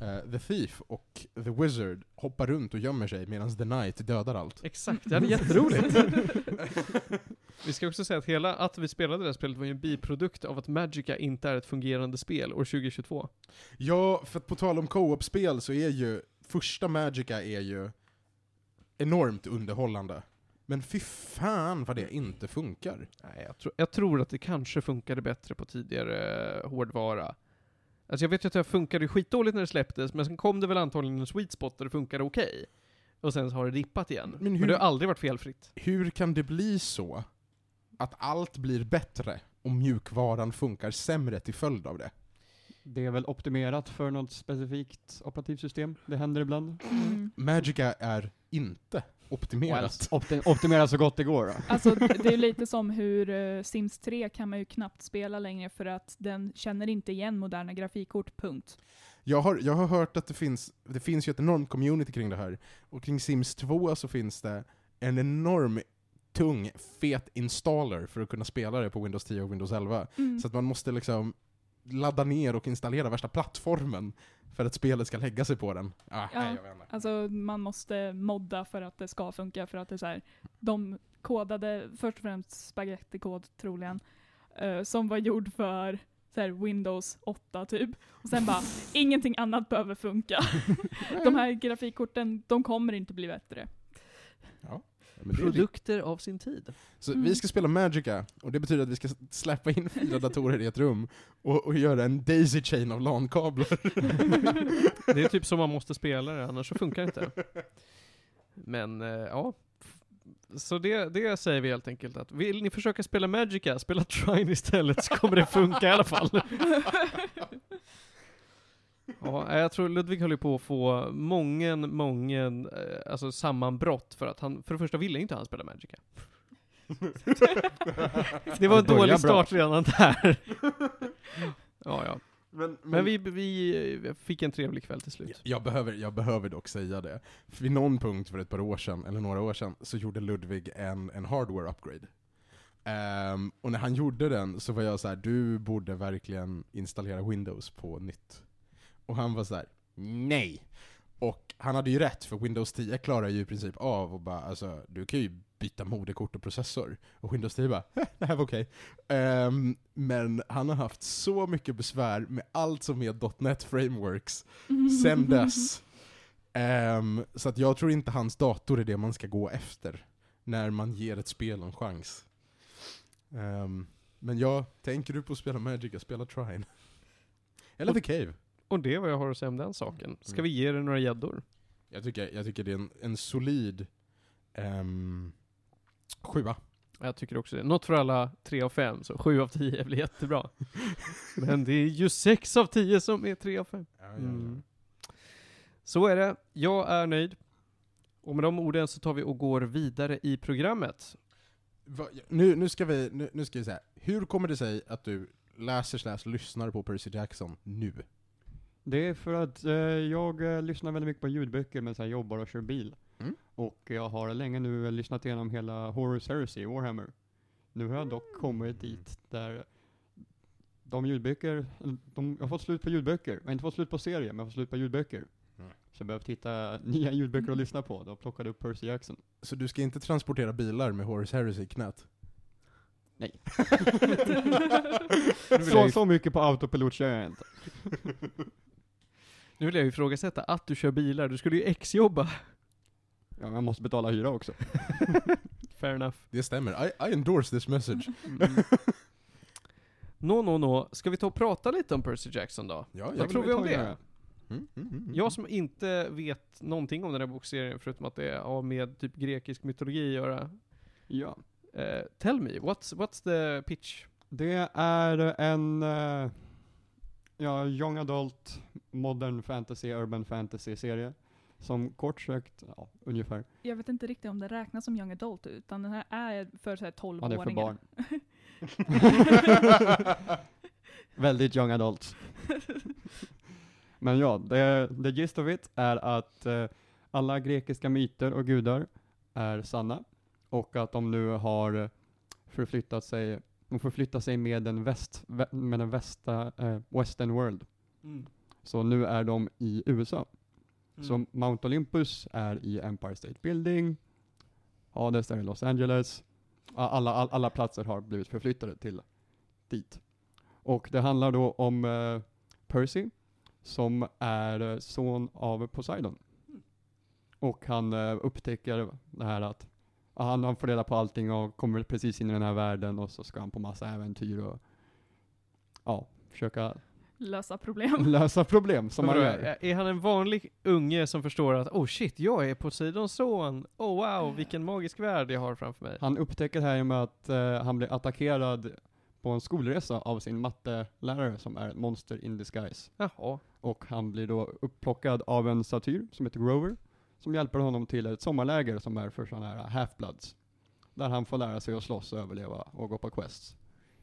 eh, The Thief och The Wizard hoppar runt och gömmer sig medan The Knight dödar allt. Exakt, det är jätteroligt. vi ska också säga att hela, att vi spelade det här spelet var ju en biprodukt av att Magica inte är ett fungerande spel år 2022. Ja, för att på tal om co-op-spel så är ju första Magica är ju enormt underhållande. Men fy fan vad det inte funkar. Nej, jag, tror, jag tror att det kanske funkade bättre på tidigare eh, hårdvara. Alltså jag vet ju att det funkade skitdåligt när det släpptes, men sen kom det väl antagligen en sweet spot där det funkade okej. Och sen så har det dippat igen. Men Men, hur- det har aldrig varit felfritt. Hur kan det bli så att allt blir bättre och mjukvaran funkar sämre till följd av det? Det är väl optimerat för något specifikt operativsystem. Det händer ibland. Mm. Magica är inte optimerat. Opti optimera så gott det går. Då. Alltså det är lite som hur eh, Sims 3 kan man ju knappt spela längre för att den känner inte igen moderna grafikkort, punkt. Jag har, jag har hört att det finns, det finns ju ett enormt community kring det här, och kring Sims 2 så finns det en enorm tung, fet installer för att kunna spela det på Windows 10 och Windows 11. Mm. Så att man måste liksom ladda ner och installera värsta plattformen för att spelet ska lägga sig på den. Ah, Ja. nej, jag vet inte. Alltså man måste modda för att det ska funka, för att det är så här, de kodade först och främst spagettikod troligen, eh, som var gjord för så här, Windows 8 typ. Och sen bara, ingenting annat behöver funka. de här grafikkorten, de kommer inte bli bättre. Men li- Produkter av sin tid. så Mm. vi ska spela Magica, och det betyder att vi ska släppa in fyra datorer i ett rum och, och göra en daisy chain av LAN-kablar. Det är typ som man måste spela det, annars så funkar det inte. Men, eh, ja. Så det, det säger vi helt enkelt att, vill ni försöka spela Magica, spela Trine istället så kommer det funka i alla fall. Ja, jag tror Ludvig höll ju på att få mången, mången, eh, alltså sammanbrott för att han, för det första ville inte han spela Magica. Det var en dålig bra. start redan där. Ja, ja. Men, Men vi, vi fick en trevlig kväll till slut. Jag behöver, jag behöver dock säga det. För vid någon punkt för ett par år sedan, eller några år sedan, så gjorde Ludvig en, en hardware upgrade. Ehm, och när han gjorde den så var jag så här: du borde verkligen installera Windows på nytt. Och han var så här: nej! Och han hade ju rätt, för Windows 10 klarar ju i princip av och bara, alltså, du kan ju byta moderkort och processor. Och Windows 10 bara, det här var okej. Ehm, men han har haft så mycket besvär med allt som är .NET Frameworks sen dess. Ehm, så att jag tror inte hans dator är det man ska gå efter när man ger ett spel en chans. Ehm, men ja, tänker du på att spela Magic, spela Trine. Eller The Cave. Och det är vad jag har att säga om den saken. Ska Mm. vi ge det några gäddor? Jag tycker, jag tycker det är en, en solid um, sjua. Jag tycker också det. Något för alla tre av fem, så sju av tio blir jättebra. Men det är ju sex av tio som är tre av fem. Mm. Så är det. Jag är nöjd. Och med de orden så tar vi och går vidare i programmet. Va, nu, nu, ska vi, nu, nu ska vi säga, hur kommer det sig att du läser slash lyssnar på Percy Jackson nu? Det är för att eh, jag eh, lyssnar väldigt mycket på ljudböcker medan jag jobbar och kör bil. Mm. Och jag har länge nu lyssnat igenom hela Horus Heresy i Warhammer. Nu har jag dock kommit dit där de ljudböcker, de, jag har fått slut på ljudböcker. Jag har inte fått slut på serier, men jag har fått slut på ljudböcker. Mm. Så jag behöver hitta nya ljudböcker att lyssna på. Då plockade upp Percy Jackson. Så du ska inte transportera bilar med Horace Heresy i knät? Nej. Så, så mycket på autopilot kör jag inte. nu vill jag ju ifrågasätta att du kör bilar. Du skulle ju exjobba. Ja, men jag måste betala hyra också. Fair enough. Det stämmer, I, I endorse this message. Nå, nå, nå. Ska vi ta och prata lite om Percy Jackson då? Ja, Vad jag tror vi om det? göra. Mm, mm, mm, mm. Jag som inte vet någonting om den här bokserien, förutom att det har med typ grekisk mytologi att göra. Ja. Eh, tell me, what's, what's the pitch? Det är en eh, ja, young adult, modern fantasy, urban fantasy serie. Som kort sagt, ja, ungefär. Jag vet inte riktigt om det räknas som young adult, utan den här är för så här Ja, det är för 12-åringar. barn. Väldigt young adult. Men ja, det, the gist of it är att eh, alla grekiska myter och gudar är sanna. Och att de nu har eh, förflyttat sig, de förflyttar sig med den, väst, vä- med den västa, eh, western world. Så nu är de i USA. Så Mount Olympus är i Empire State Building, Hades är i Los Angeles, alla, all, alla platser har blivit förflyttade till dit. Och det handlar då om eh, Percy, som är eh, son av Poseidon. Och han eh, upptäcker det här att och han, han får reda på allting och kommer precis in i den här världen och så ska han på massa äventyr och ja, försöka Lösa problem. lösa problem som man gör. är- Är han en vanlig unge som förstår att oh shit, jag är Poseidons son. Oh wow, vilken magisk värld jag har framför mig. Han upptäcker det här i och med att eh, han blir attackerad på en skolresa av sin mattelärare som är ett monster in disguise. Jaha. Och han blir då upplockad av en satyr som heter Grover, som hjälper honom till ett sommarläger som är för sådana här half-bloods. Där han får lära sig att slåss och överleva och gå på quests.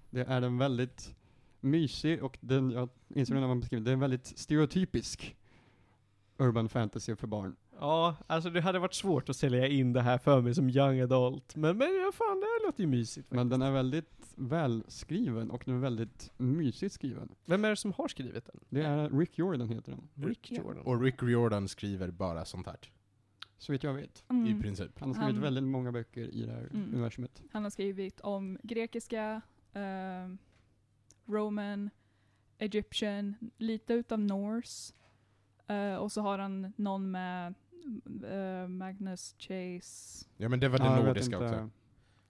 Det är en väldigt mysig och den, jag inser när man beskriver det, är en väldigt stereotypisk urban fantasy för barn. Ja, alltså det hade varit svårt att sälja in det här för mig som young adult. Men, men ja, fan, det här låter ju mysigt. Men faktiskt. den är väldigt välskriven och den är väldigt mysigt skriven. Vem är det som har skrivit den? Det är Rick Jordan heter den. Rick Jordan. Och Rick Riordan skriver bara sånt här. Så vitt jag vet. Mm. I princip. Han har skrivit Han- väldigt många böcker i det här Mm. universumet. Han har skrivit om grekiska, ehm, roman, egyptian, lite utav norse. Eh, och så har han någon med eh, Magnus Chase. Ja men det var det vet nordiska också.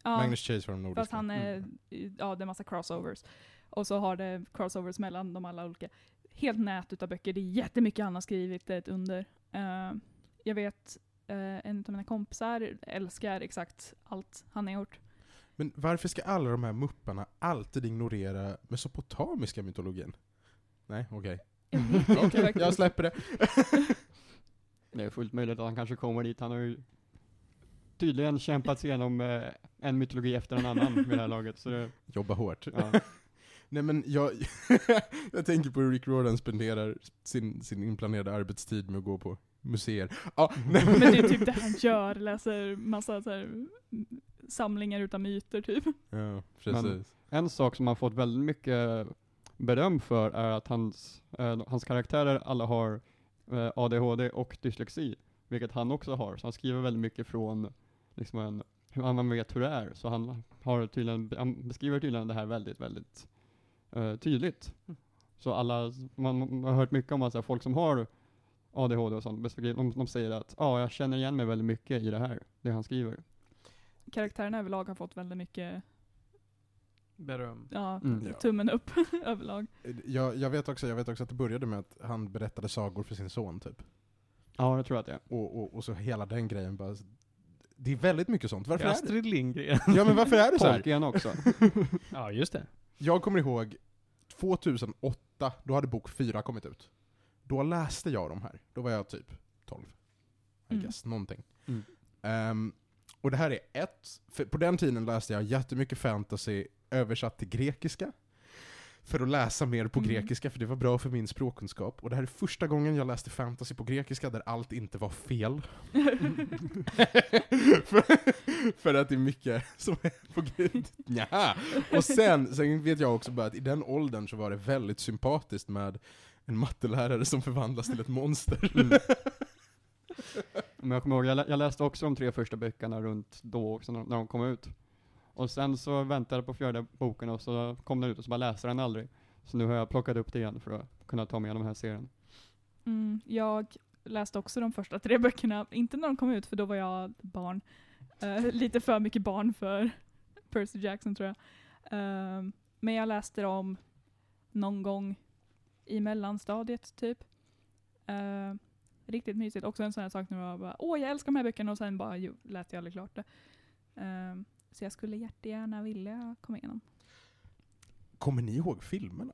Ja, Magnus Chase var de nordiska. fast han är, Mm. ja det är massa crossovers. Och så har det crossovers mellan de alla olika. Helt nät utav böcker, det är jättemycket han har skrivit, det är ett under. Eh, jag vet, en av mina kompisar älskar exakt allt han har gjort. Men varför ska alla de här mupparna alltid ignorera mesopotamiska mytologin? Nej, okej. Jag inte Okej, faktiskt. jag släpper det. Det är fullt möjligt att han kanske kommer dit. Han har ju tydligen kämpat sig igenom eh, en mytologi efter en annan vid det här laget. Så det, Jobba hårt. ja. Nej men jag, jag tänker på hur Rick Riordan spenderar sin, sin inplanerade arbetstid med att gå på museer. Ja, nej, Men det är typ det han gör, läser massa så här, mm, samlingar utav myter typ. Ja, precis. En sak som han fått väldigt mycket beröm för är att hans, eh, hans karaktärer alla har eh, ADHD och dyslexi, vilket han också har. Så han skriver väldigt mycket från liksom en, hur han vet hur det är. Så han, har tydligen, han beskriver tydligen det här väldigt, väldigt eh, tydligt. Så alla, man, man har hört mycket om att folk som har ADHD och sånt, de, de säger att ja, jag känner igen mig väldigt mycket i det här, det han skriver. Karaktärerna överlag har fått väldigt mycket, Beröm. ja, Mm. Tummen upp överlag. Jag, jag, vet också, jag vet också att det började med att han berättade sagor för sin son typ. Ja, jag tror att det är. Och, och, och så hela den grejen bara... Det är väldigt mycket sånt. Varför är det? Astrid Lindgren. Ja men varför är det så här? Tolkien också. ja, just det. Jag kommer ihåg 2008, då hade bok 4 kommit ut. Då läste jag de här. Då var jag typ 12. I Mm. guess, någonting. Mm. Ehm, och det här är ett, för på den tiden läste jag jättemycket fantasy översatt till grekiska. För att läsa mer på Mm. grekiska, för det var bra för min språkkunskap. Och det här är första gången jag läste fantasy på grekiska där allt inte var fel. för, för att det är mycket som är på. Nja. Och sen, sen vet jag också bara att i den åldern så var det väldigt sympatiskt med en mattelärare som förvandlas till ett monster. Mm. Men jag kommer ihåg, jag, lä- jag läste också de tre första böckerna runt då också, när, när de kom ut. Och sen så väntade jag på fjärde boken och så kom den ut och så bara läste den aldrig. Så nu har jag plockat upp det igen för att kunna ta med den här serien. Mm, jag läste också de första tre böckerna, inte när de kom ut för då var jag barn. Eh, lite för mycket barn för Percy Jackson tror jag. Ehm, men jag läste dem någon gång i mellanstadiet typ. Eh, riktigt mysigt. Också en sån här sak när jag bara åh jag älskar de här böckerna och sen bara jo, lät jag aldrig klart det. Ehm, så jag skulle jättegärna vilja komma igenom. Kommer ni ihåg filmerna?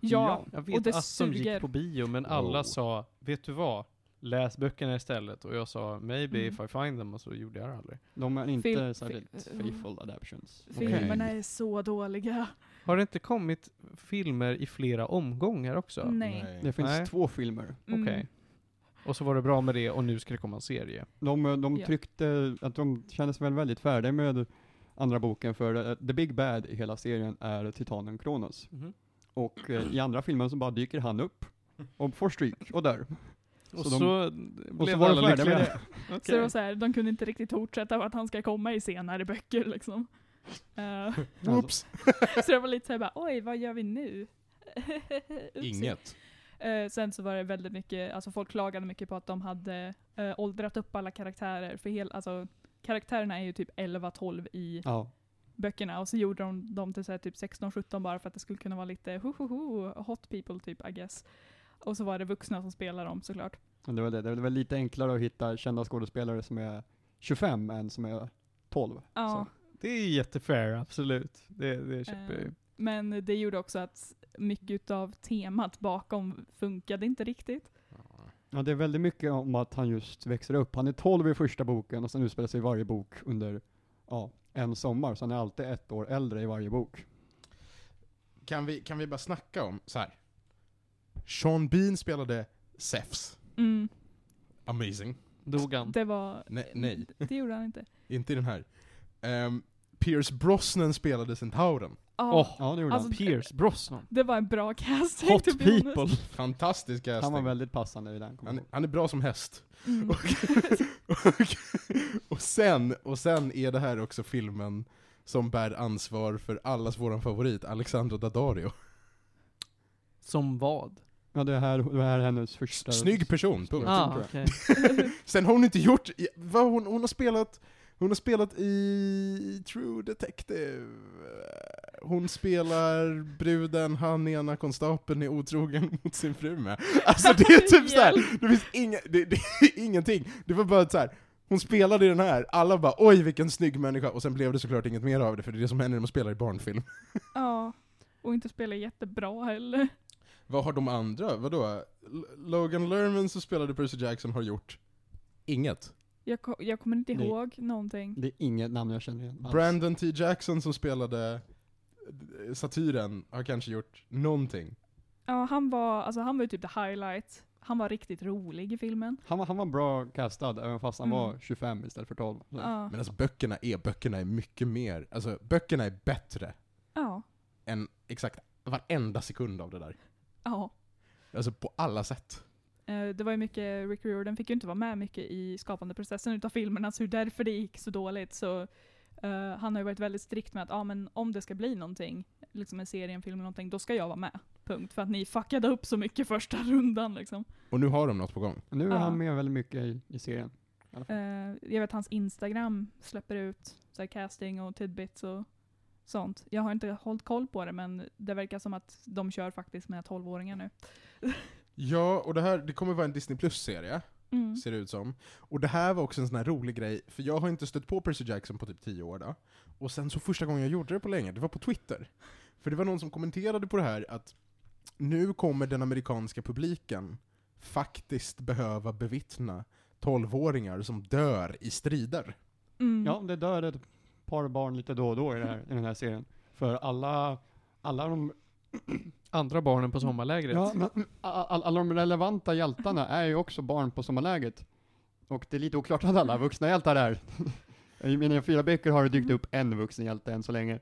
Ja, jag och vet det att de gick suger. på bio, men alla Oh. sa, vet du vad? Läs böckerna istället. Och jag sa, maybe Mm. if I find them, och så gjorde jag det aldrig. De är inte Fil- särskilt faithful adaptions. filmerna är så dåliga. Har det inte kommit filmer i flera omgångar också? Nej. Det finns Nej. två filmer. Mm. Okej. Och så var det bra med det, och nu ska det komma en serie. De, eh, de tryckte, att de kändes väl väldigt färdiga med andra boken för eh, the big bad i hela serien är titanen Kronos. Och eh, i andra filmen så bara dyker han upp och får stryk och dör. Och Så så, de- blev Och så var alla färdiga med lyckliga. det. Så det var så här, de kunde inte riktigt fortsätta för att han ska komma i senare böcker liksom. Eh, Oops. så det var lite såhär bara, oj vad gör vi nu? Inget. Eh, sen så var det väldigt mycket, alltså folk klagade mycket på att de hade uh, åldrat upp alla karaktärer, för hel, alltså karaktärerna är ju typ 11-12 i Ja. böckerna och så gjorde de dem till så här typ 16-17 bara för att det skulle kunna vara lite ho, ho, ho, hot people typ I guess. Och så var det vuxna som spelar dem såklart. Det var det. Det är väl lite enklare att hitta kända skådespelare som är 25 än som är 12. Ja. Så. Det är jättefair, absolut. Det, det köper jag Eh, ju. Men det gjorde också att mycket av temat bakom funkade inte riktigt. Ja, det är väldigt mycket om att han just växer upp. Han är 12 i första boken och sen utspelar sig varje bok under ja, en sommar, så han är alltid ett år äldre i varje bok. Kan vi, kan vi bara snacka om, så här. Sean Bean spelade Zeus. Mm, Amazing. Dog han? det var... Nej, nej. Det gjorde han inte. inte i den här. Um, Pierce Brosnan spelade Centauren. Ja, Åh, Ja, det gjorde Alltså, Pierce Brosnan. det var en bra casting Hot people. Fantastisk casting. han. Han var väldigt passande i den. han, han är bra som häst. Mm. Och, och, och, sen, och sen är det här också filmen som bär ansvar för allas våran favorit, Alexandro Daddario. Som vad? Ja, det här, det här är hennes första... Snygg person, punkt. Ah, okej. Sen har hon inte gjort, vad hon, hon har spelat, hon har spelat i True Detective. Hon spelar bruden han ena konstapeln är otrogen mot sin fru med. Alltså det är typ såhär, det finns inga, det, det är ingenting. Det var bara så här. hon spelade i den här, alla bara oj vilken snygg människa, och sen blev det såklart inget mer av det, för det är det som händer när man spelar i barnfilm. ja, och inte spelar jättebra heller. Vad har de andra, vadå? L- Logan Lerman som spelade Percy Jackson har gjort inget. Jag, ko- jag kommer inte Nej. ihåg någonting. Det är inget namn jag känner igen alls. Brandon T. Jackson som spelade eh, Satyren har kanske gjort någonting. Ja, han var, alltså han var ju typ the highlight. Han var riktigt rolig i filmen. Han var, han var bra castad, även fast han Mm. var 25 istället för 12. Så. Ja. Men alltså böckerna är, böckerna är mycket mer, alltså böckerna är bättre Ja. än exakt varenda sekund av det där. Ja. Alltså på alla sätt. Eh, Det var ju mycket, Rick Riordan fick ju inte vara med mycket i skapandeprocessen utav filmerna, så är därför det gick så dåligt. Så eh, han har ju varit väldigt strikt med att ah, men om det ska bli någonting, liksom en serie, en film eller någonting, då ska jag vara med. Punkt. För att ni fuckade upp så mycket första rundan liksom. Och nu har de något på gång. Nu är Ja. han med väldigt mycket i, i serien. i alla fall. Eh, jag vet hans Instagram släpper ut så här, casting och tidbits och sånt. Jag har inte hållit koll på det, men det verkar som att de kör faktiskt med 12-åringar nu. Ja, och det här, det kommer vara en Disney Plus-serie, Mm. ser det ut som. Och det här var också en sån här rolig grej, för jag har inte stött på Percy Jackson på typ 10 år då. Och sen så första gången jag gjorde det på länge, det var på Twitter. För det var någon som kommenterade på det här att nu kommer den amerikanska publiken faktiskt behöva bevittna 12-åringar som dör i strider. Mm. Ja, det dör par barn lite då och då i, det här, i den här serien. För alla, alla de, Andra barnen på sommarlägret. ja, men, all, all, alla de relevanta hjältarna är ju också barn på sommarläget. Och det är lite oklart vad alla vuxna hjältar är. I mina fyra böcker har det dykt upp en vuxen hjälte än så länge.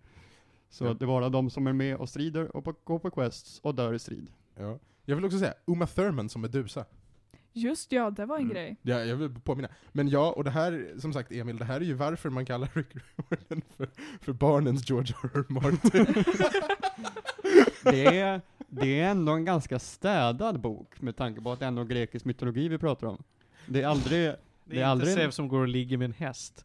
Så Ja. det är bara de som är med och strider och på, går på quests och dör i strid. Ja. Jag vill också säga, Uma Thurman som Medusa. Just ja, det var en Mm. grej. Ja, jag vill påminna. Men ja, och det här, som sagt Emil, det här är ju varför man kallar Rick Riordan för, för barnens George R. R. Martin. Det är, det är ändå en ganska städad bok med tanke på att det är ändå grekisk mytologi vi pratar om. Det är aldrig, Det är, det är inte aldrig- Zeus som går och ligger med en häst.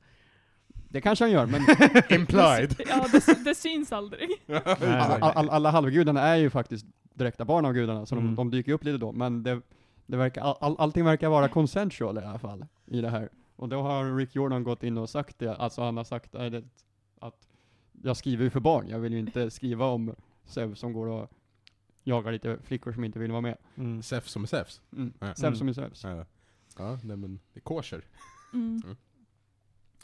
det kanske han gör, men Implied. Ja, det, det syns aldrig. alla, alla, alla halvgudarna är ju faktiskt direkta barn av gudarna, så Mm. de, de dyker upp lite då, men det, det verkar, all, all, allting verkar vara consensual i alla fall, i det här. Och då har Rick Jordan gått in och sagt det, alltså han har sagt äh, det, att jag skriver ju för barn, jag vill ju inte skriva om Zeus som går och jagar lite flickor som inte vill vara med. Mm. Som är Zeus. Mm. Ja. Mm. som är Zeus. Ja, ja nej men, det är kosher. Mm.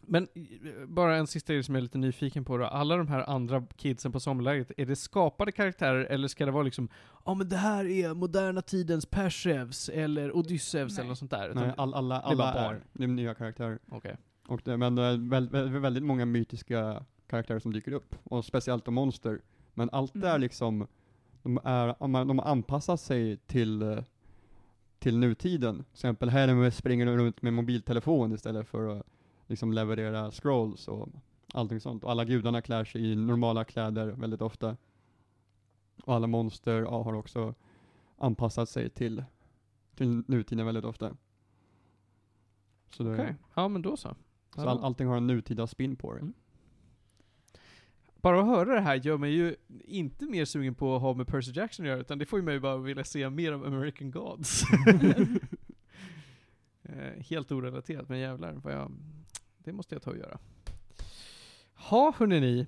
Men eh, bara en sista grej som jag är lite nyfiken på då. Alla de här andra kidsen på sommarlägret, är det skapade karaktärer eller ska det vara liksom Ja men det här är moderna tidens Persevs eller Odysseus Nej. eller något sånt där? Nej, all, alla, det är bara alla är, det är nya karaktärer. Okej. Det, men det är väl, väl, väldigt många mytiska karaktärer som dyker upp, och speciellt de monster. Men allt Mm. är liksom, de, är, de har- de har anpassat sig till, eh, till nutiden. Till exempel Hermes springer runt med mobiltelefon istället för att liksom leverera scrolls och allting sånt. Och alla gudarna klär sig i normala kläder väldigt ofta. Och alla monster ja, har också anpassat sig till, till nutiden väldigt ofta. Så det, Okej. Ja men då så. Så all, allting har en nutida spin på det. Mm. Bara att höra det här gör mig ju inte mer sugen på att ha med Percy Jackson att göra, utan det får ju mig bara vilja se mer av American Gods. Eh, Helt orelaterat, men jävlar vad jag... Det måste jag ta och göra. Ha, hörni ni.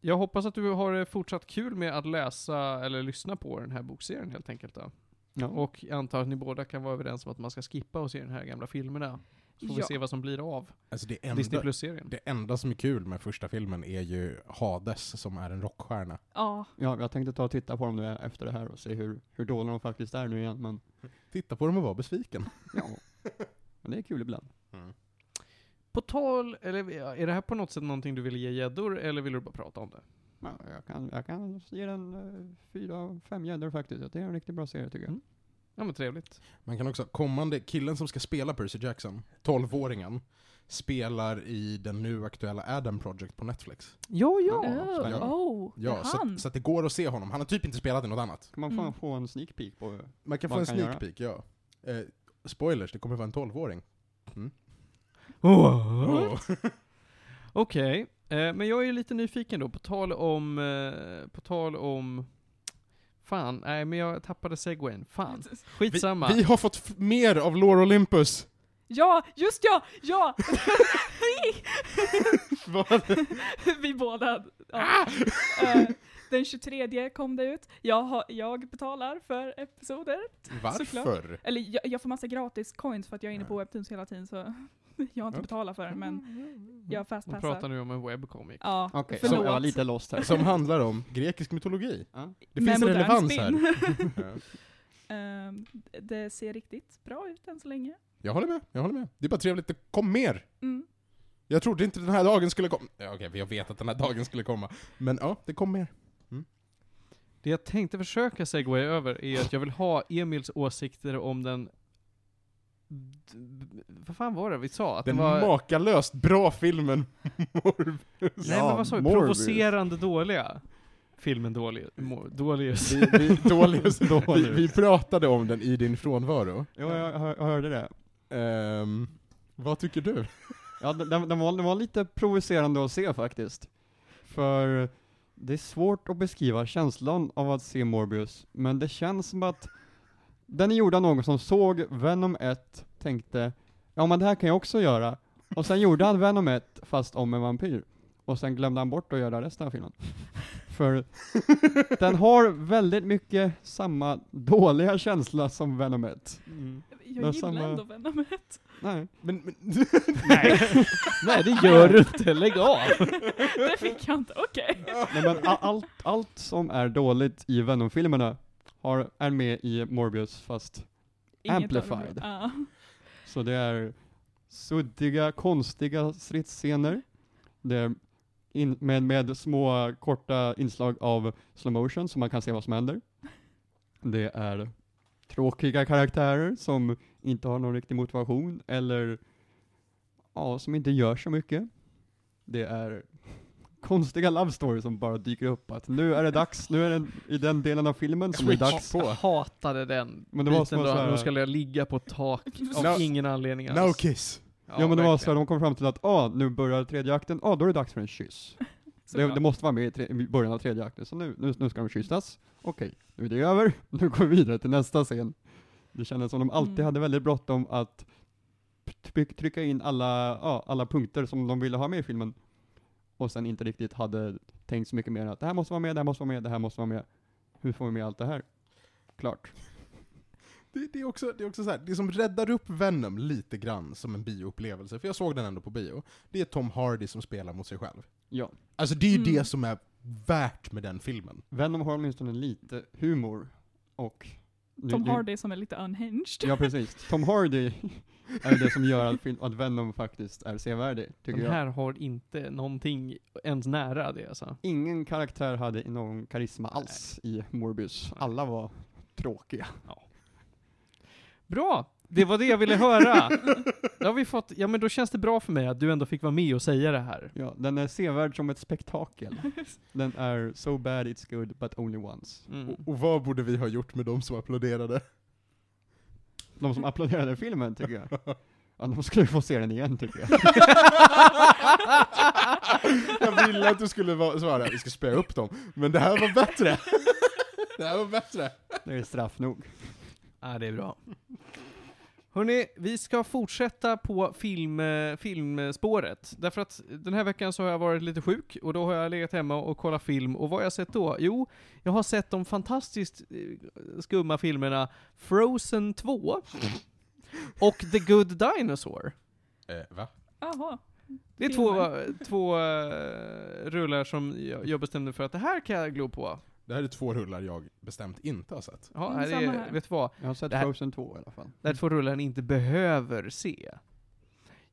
Jag hoppas att du har eh, fortsatt kul med att läsa eller lyssna på den här bokserien helt enkelt då. Ja. Och jag antar att ni båda kan vara överens om att man ska skippa och se den här gamla filmerna. Så får vi Ja. se vad som blir av Alltså det Disney enda, Plus-serien. det enda som är kul med första filmen är ju Hades som är en rockstjärna. Ja, ja, jag tänkte ta och titta på dem nu efter det här och se hur, hur dåliga de faktiskt är nu igen, men Titta på dem och var besviken. ja. Men det är kul ibland. På tal, eller är det här på något sätt någonting du vill ge gäddor, eller vill du bara prata om det? Ja, jag, kan, jag kan ge den uh, fyra av fem gäddor faktiskt. Det är en riktigt bra serie tycker jag. Mm. Ja men trevligt. Man kan också, kommande, killen som ska spela Percy Jackson, 12-åringen, spelar i den nu aktuella Adam Project på Netflix. Ja, ja. oh, Ja. oh Ja, så, han. att- så att det går att se honom. Han har typ inte spelat i något annat. Kan man få, Mm. få en sneak peek på Man kan få en kan sneak göra? peek, ja. Eh, spoilers, det kommer vara en 12-åring. Oh. Okej, eh, men jag är lite nyfiken då, på tal om, eh, på tal om, fan, nej men jag tappade segwayn, fan. Skitsamma. Vi, vi har fått mer av Lore Olympus! Ja, just ja! Ja! Vad? Vi båda. Ja. Eh, den 23 kom det ut. Jag, har, jag betalar för episoder. Varför? Eller jag, jag får massa gratis coins för att jag är inne på. Webtoons hela tiden så jag har inte betalat för den men jag Man fastpassar. pratar nu om en webcomic. Ja, Okej, förlåt. så jag var lite lost här. Som handlar om grekisk mytologi. Ja. Det finns modern relevans spin. här. Ja. Ehm, det ser riktigt bra ut än så länge. Jag håller med, jag håller med. Det är bara trevligt, det kom mer! Mm. Jag trodde inte den här dagen skulle komma. Ja, Okej, jag vet att den här dagen skulle komma. Men ja, det kom mer. Det jag tänkte försöka segway över är att jag vill ha Emils åsikter om den vad fan var det vi sa? Att Den den var... makalöst bra filmen Morbius. Nej men vad sa vi? Morbius. Provocerande dåliga. Filmen dålig. Dåligus. Vi, vi, Dålius, vi, vi pratade om den i din frånvaro. Jo, jag, jag, hörde det. Ehm, vad tycker du? Ja, den, den, var, den var lite provocerande att se faktiskt. För det är svårt att beskriva känslan av att se Morbius, men det känns som att den är gjord av någon som såg Venom 1, tänkte ja men det här kan jag också göra, och sen gjorde han Venom 1 fast om en vampyr. Och sen glömde han bort att göra resten av filmen. För den har väldigt mycket samma dåliga känsla som Venom 1. Mm. Jag gillar samma- ändå Venom 1. Nej. Men, men, Nej. Nej det gör du inte, lägg av! det fick jag inte, okej. Nej, men allt, allt som är dåligt i Venom-filmerna har, är med i Morbius, fast Inget Amplified. Ja. så det är suddiga, konstiga stridsscener. Det är in, med, med små korta inslag av slow motion så man kan se vad som händer. Det är tråkiga karaktärer som inte har någon riktig motivation eller ja, som inte gör så mycket. Det är konstiga love stories som bara dyker upp att nu är det dags, nu är det i den delen av filmen som det är dags. på. Jag hatade den Men det var biten då, så här- de ska ligga på tak av No- ingen anledning no alls. kiss. Ja, men det var så verkligen. här, de kom fram till att ah, nu börjar tredje akten, ah, då är det dags för en kyss. Det, det måste vara med i, tre, i början av tredje akten, så nu, nu, nu ska de kyssas. Okej, nu är det över, nu går vi vidare till nästa scen. Det kändes som de alltid Mm. hade väldigt bråttom att tryck- trycka in alla, ja, alla punkter som de ville ha med i filmen. Och sen inte riktigt hade tänkt så mycket mer än att det här måste vara med, det här måste vara med, det här måste vara med. Hur får vi med allt det här? Klart. Det, det, är också, det är också så här, det som räddar upp Venom lite grann som en bioupplevelse, för jag såg den ändå på bio, det är Tom Hardy som spelar mot sig själv. Ja. Alltså det är ju Mm. det som är värt med den filmen. Venom har åtminstone lite humor och Tom nu- Hardy som är lite unhinged. Ja precis. Tom Hardy är det som gör att, film, att Venom faktiskt är sevärdig, tycker Den jag. här har inte någonting ens nära det alltså. Ingen karaktär hade någon karisma alls i Morbius. Alla var tråkiga. Bra! Det var det jag ville höra! Då har vi fått, ja men då känns det bra för mig att du ändå fick vara med och säga det här. Ja, den är sevärd som ett spektakel. Den är so bad it's good, but only once. Mm. Och, och vad borde vi ha gjort med de som applåderade? De som applåderade filmen, tycker jag. Ja, de skulle få se den igen tycker jag. Jag ville att du skulle va- svara, vi ska spöa upp dem. Men det här var bättre. Det här var bättre. Det är straff nog. Ja, det är bra. Hörni, vi ska fortsätta på film, eh, filmspåret. Därför att den här veckan så har jag varit lite sjuk, och då har jag legat hemma och kollat film. Och vad har jag sett då? Jo, jag har sett de fantastiskt eh, skumma filmerna Frozen 2 och The Good Dinosaur. Eh, va? Jaha. Det är två, Filmer. två eh, rullar som jag, jag bestämde för att det här kan jag glo på. Det här är två rullar jag bestämt inte har sett. Ja, Mm, här samma är, här. vet du vad? Jag har sett Det här- Frozen 2 i alla fall. Det här är två rullar ni inte behöver se.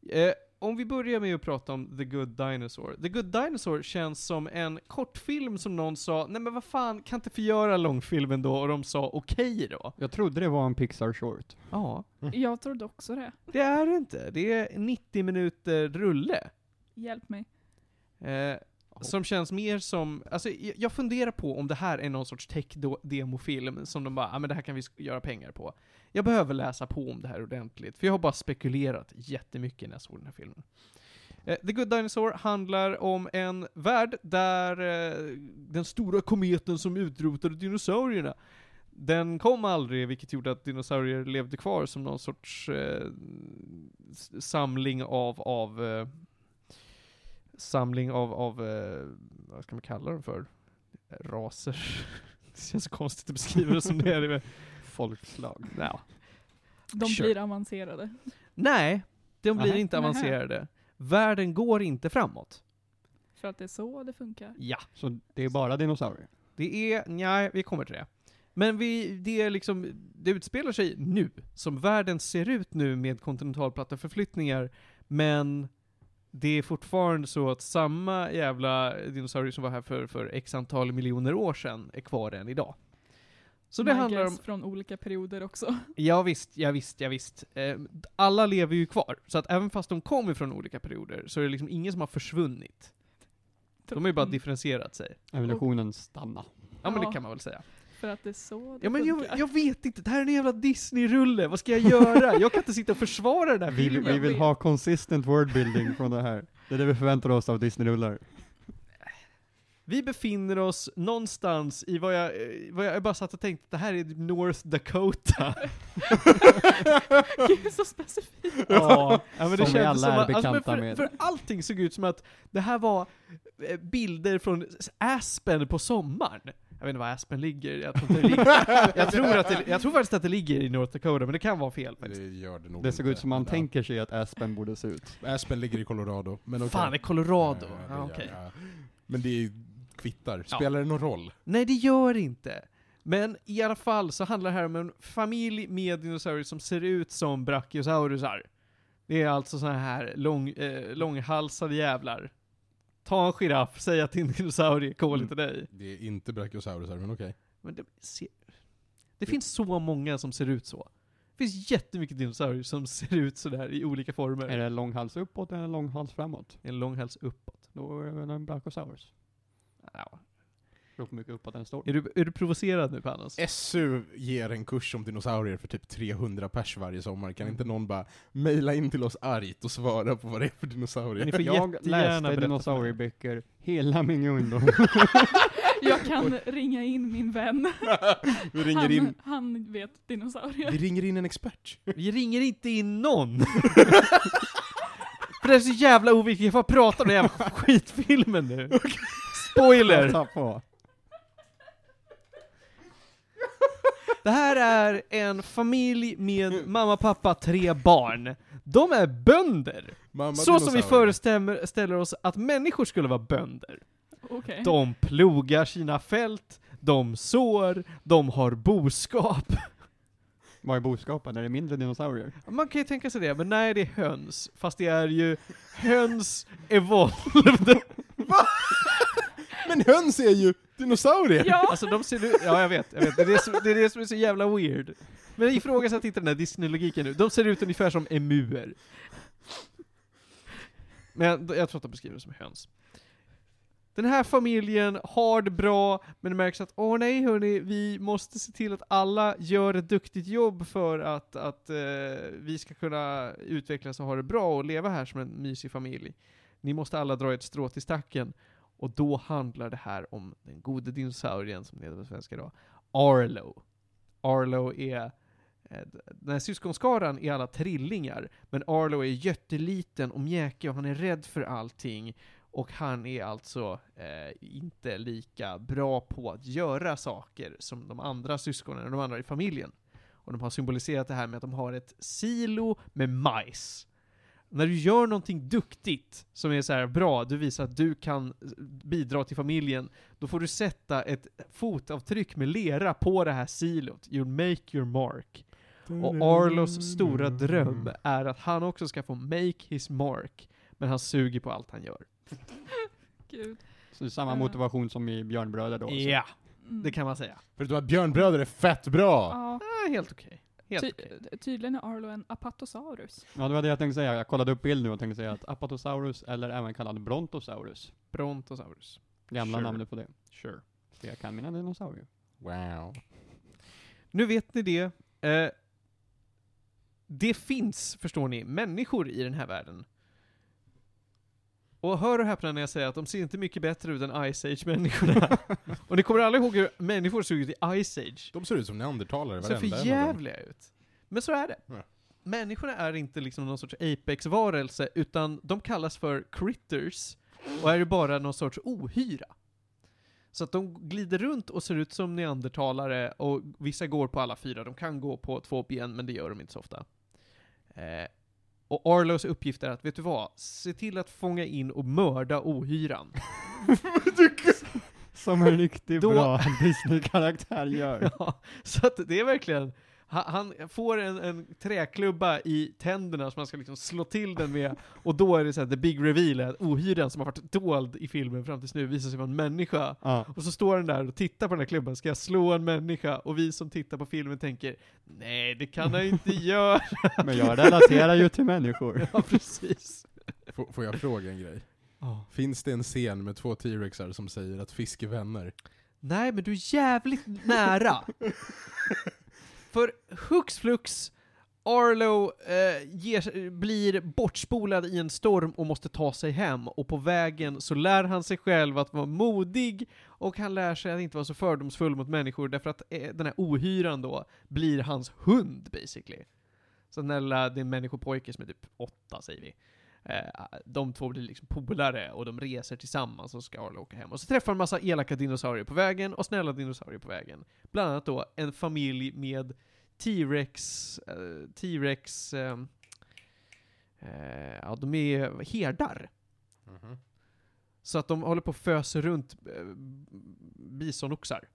Eh, om vi börjar med att prata om The Good Dinosaur. The Good Dinosaur känns som en kortfilm som någon sa, nej men vad fan, kan inte förgöra långfilmen då? Och de sa okej då. Jag trodde det var en Pixar short. Ja, Jag trodde också det. det är det inte. Det är 90 minuter rulle. Hjälp mig. Eh, som känns mer som, alltså jag funderar på om det här är någon sorts tech-demofilm som de bara, ja men det här kan vi göra pengar på. Jag behöver läsa på om det här ordentligt, för jag har bara spekulerat jättemycket när jag såg den här filmen. Eh, The Good Dinosaur handlar om en värld där eh, den stora kometen som utrotade dinosaurierna, den kom aldrig, vilket gjorde att dinosaurier levde kvar som någon sorts eh, samling av, av eh, samling av, av eh, vad ska man kalla dem för? Raser. Det känns så konstigt att beskriva det som det är. Folkslag. Ja. De Sure. blir avancerade. Nej, de blir Nähä. inte avancerade. Världen går inte framåt. För att det är så det funkar. Ja. Så det är bara dinosaurier? Det är, nej, vi kommer till det. Men vi, det är liksom, det utspelar sig nu, som världen ser ut nu med kontinentalplatteförflyttningar, men det är fortfarande så att samma jävla dinosaurier som var här för, för x antal miljoner år sedan är kvar än idag. Så det My handlar om, från olika perioder också. ja visst, ja visst, ja visst. Eh, alla lever ju kvar, så att även fast de kommer från olika perioder, så är det liksom ingen som har försvunnit. De har ju bara Mm. differentierat sig. Evolutionen stanna. Ja men det kan man väl säga. För att det är så det Ja men jag, funkar. jag vet inte, det här är en jävla Disney-rulle, vad ska jag göra? Jag kan inte sitta och försvara den här Vi, filmen. vi vill ha consistent wordbuilding från det här. Det är det vi förväntar oss av Disney-rullar. Vi befinner oss någonstans i vad jag, eh, vad jag bara satt och tänkte, det här är North Dakota. Gud, så specifikt. ja, men det Som vi kändes alla som är att, alltså, men bekanta för, med. för allting såg ut som att det här var eh, bilder från Aspen på sommaren. Jag vet inte var Aspen ligger, jag tror, det ligger. jag, tror att det, jag tror faktiskt att det ligger i North Dakota, men det kan vara fel faktiskt. Det gör det nog Det såg inte. ut som man Ja. tänker sig att Aspen borde se ut. Aspen ligger i Colorado, men okej. Fan, är Colorado. Ja, Ja, gör- okej. ja. Men det är kvittar. Ja. Spelar det någon roll? Nej, det gör inte. Men i alla fall så handlar det här om en familj med dinosaurier som ser ut som brachiosaurusar. Det är alltså såna här lång, eh, långhalsade jävlar. Ta en giraff, säg att din dinosaurie är kolig Mm. till dig. Det är inte brachiosaurusar, men okej. Men det, se, det finns så många som ser ut så. Det finns jättemycket dinosaurier som ser ut sådär i olika former. Är det en långhals uppåt eller en långhals framåt? En långhals uppåt. Då är det väl en Brachiosaurus. Ja. Beror på mycket uppåt den står. Är, du, är du provocerad nu Panos? SU ger en kurs om dinosaurier för typ 300 pers varje sommar. Kan Mm. inte någon bara mejla in till oss argt och svara på vad det är för dinosaurier? Ni får Jag läste dinosaurieböcker hela min ungdom. Jag kan ringa in min vän. vi, ringer Han, in, han vet dinosaurier. vi ringer in en expert. Vi ringer inte in någon. För det är så jävla oviktigt, jag får prata om den jävla skitfilmen nu. Spoiler! Ta på. Det här är en familj med mamma, pappa, tre barn. De är bönder. Mamma Så som vi föreställer ställer oss att människor skulle vara bönder. Okej. De plogar sina fält, de sår, de har boskap. Vad är boskapen? Är det mindre dinosaurier? Man kan ju tänka sig det, men nej det är höns. Fast det är ju höns evolved. Men höns är ju dinosaurier! Ja, Alltså de ser ut, ja jag vet, jag vet. Det är det, som, det är det som är så jävla weird. Men ifrågasätt inte den här Disney-logiken nu. De ser ut ungefär som emuer. Men jag, jag tror att de beskriver det som höns. Den här familjen har det bra, men det märks att åh nej hörni, vi måste se till att alla gör ett duktigt jobb för att, att eh, vi ska kunna utvecklas och ha det bra och leva här som en mysig familj. Ni måste alla dra ett strå till stacken. Och då handlar det här om den gode dinosaurien, som det heter på svenska då, Arlo. Arlo är eh, den här syskonskaran är alla trillingar, men Arlo är jätteliten och mjäkig och han är rädd för allting. Och han är alltså eh, inte lika bra på att göra saker som de andra syskonen och de andra i familjen. Och de har symboliserat det här med att de har ett silo med majs. När du gör någonting duktigt, som är så här bra, du visar att du kan bidra till familjen, då får du sätta ett fotavtryck med lera på det här silot. You make your mark. Och Arlos stora dröm är att han också ska få make his mark, men han suger på allt han gör. Gud. Så det är samma motivation som i Björnbröder då? Ja, Mm. det kan man säga. Förutom att Björnbröder är fett bra! Ja. Ah, helt okej. Helt Ty tydligen är Arlo en apatosaurus. Ja, det var det jag tänkte säga. Jag kollade upp bild nu och tänkte säga att Apatosaurus, eller även kallad Brontosaurus, Brontosaurus. gamla Sure. namnet på det. Sure. För jag kan mina dinosaurier. Wow. Nu vet ni det. Eh, det finns, förstår ni, människor i den här världen. Och hör och häpna när jag säger att de ser inte mycket bättre ut än Ice Age-människorna. och ni kommer alla ihåg hur människor såg ut i Ice Age. De ser ut som neandertalare, ser varenda för en av dem. jävliga ut. Men så är det. Ja. Människorna är inte liksom någon sorts apex-varelse, utan de kallas för critters, och är ju bara någon sorts ohyra. Så att de glider runt och ser ut som neandertalare, och vissa går på alla fyra. De kan gå på två ben, men det gör de inte så ofta. Eh, och Arlos uppgift är att, vet du vad? Se till att fånga in och mörda ohyran. Som en riktigt Då- bra Disney-karaktär gör. Ja, så att det är verkligen, han, får en, en träklubba i tänderna som han ska liksom slå till den med, och då är det så här, the big reveal, att ohyran som har varit dold i filmen fram tills nu visar sig vara en människa. Ja. Och så står den där och tittar på den här klubban, ska jag slå en människa? Och vi som tittar på filmen tänker, nej det kan han inte göra. Men jag relaterar ju till människor. ja, precis. Får, får jag fråga en grej? Ja. Finns det en scen med två T-rexar som säger att fisk är vänner? Nej, men du är jävligt nära. För hux flux, Arlo eh, ger, blir bortspolad i en storm och måste ta sig hem, och på vägen så lär han sig själv att vara modig, och han lär sig att inte vara så fördomsfull mot människor, därför att eh, den här ohyran då blir hans hund, basically. Så den lilla- det är en människopojke som är typ åtta, säger vi. Eh, de två blir liksom polare och de reser tillsammans och ska Arlo åka hem. Och så träffar han en massa elaka dinosaurier på vägen och snälla dinosaurier på vägen. Bland annat då en familj med T-Rex, eh, T-Rex, ehm, eh, ja de är herdar. Så att de håller på och föser runt bisonoxar.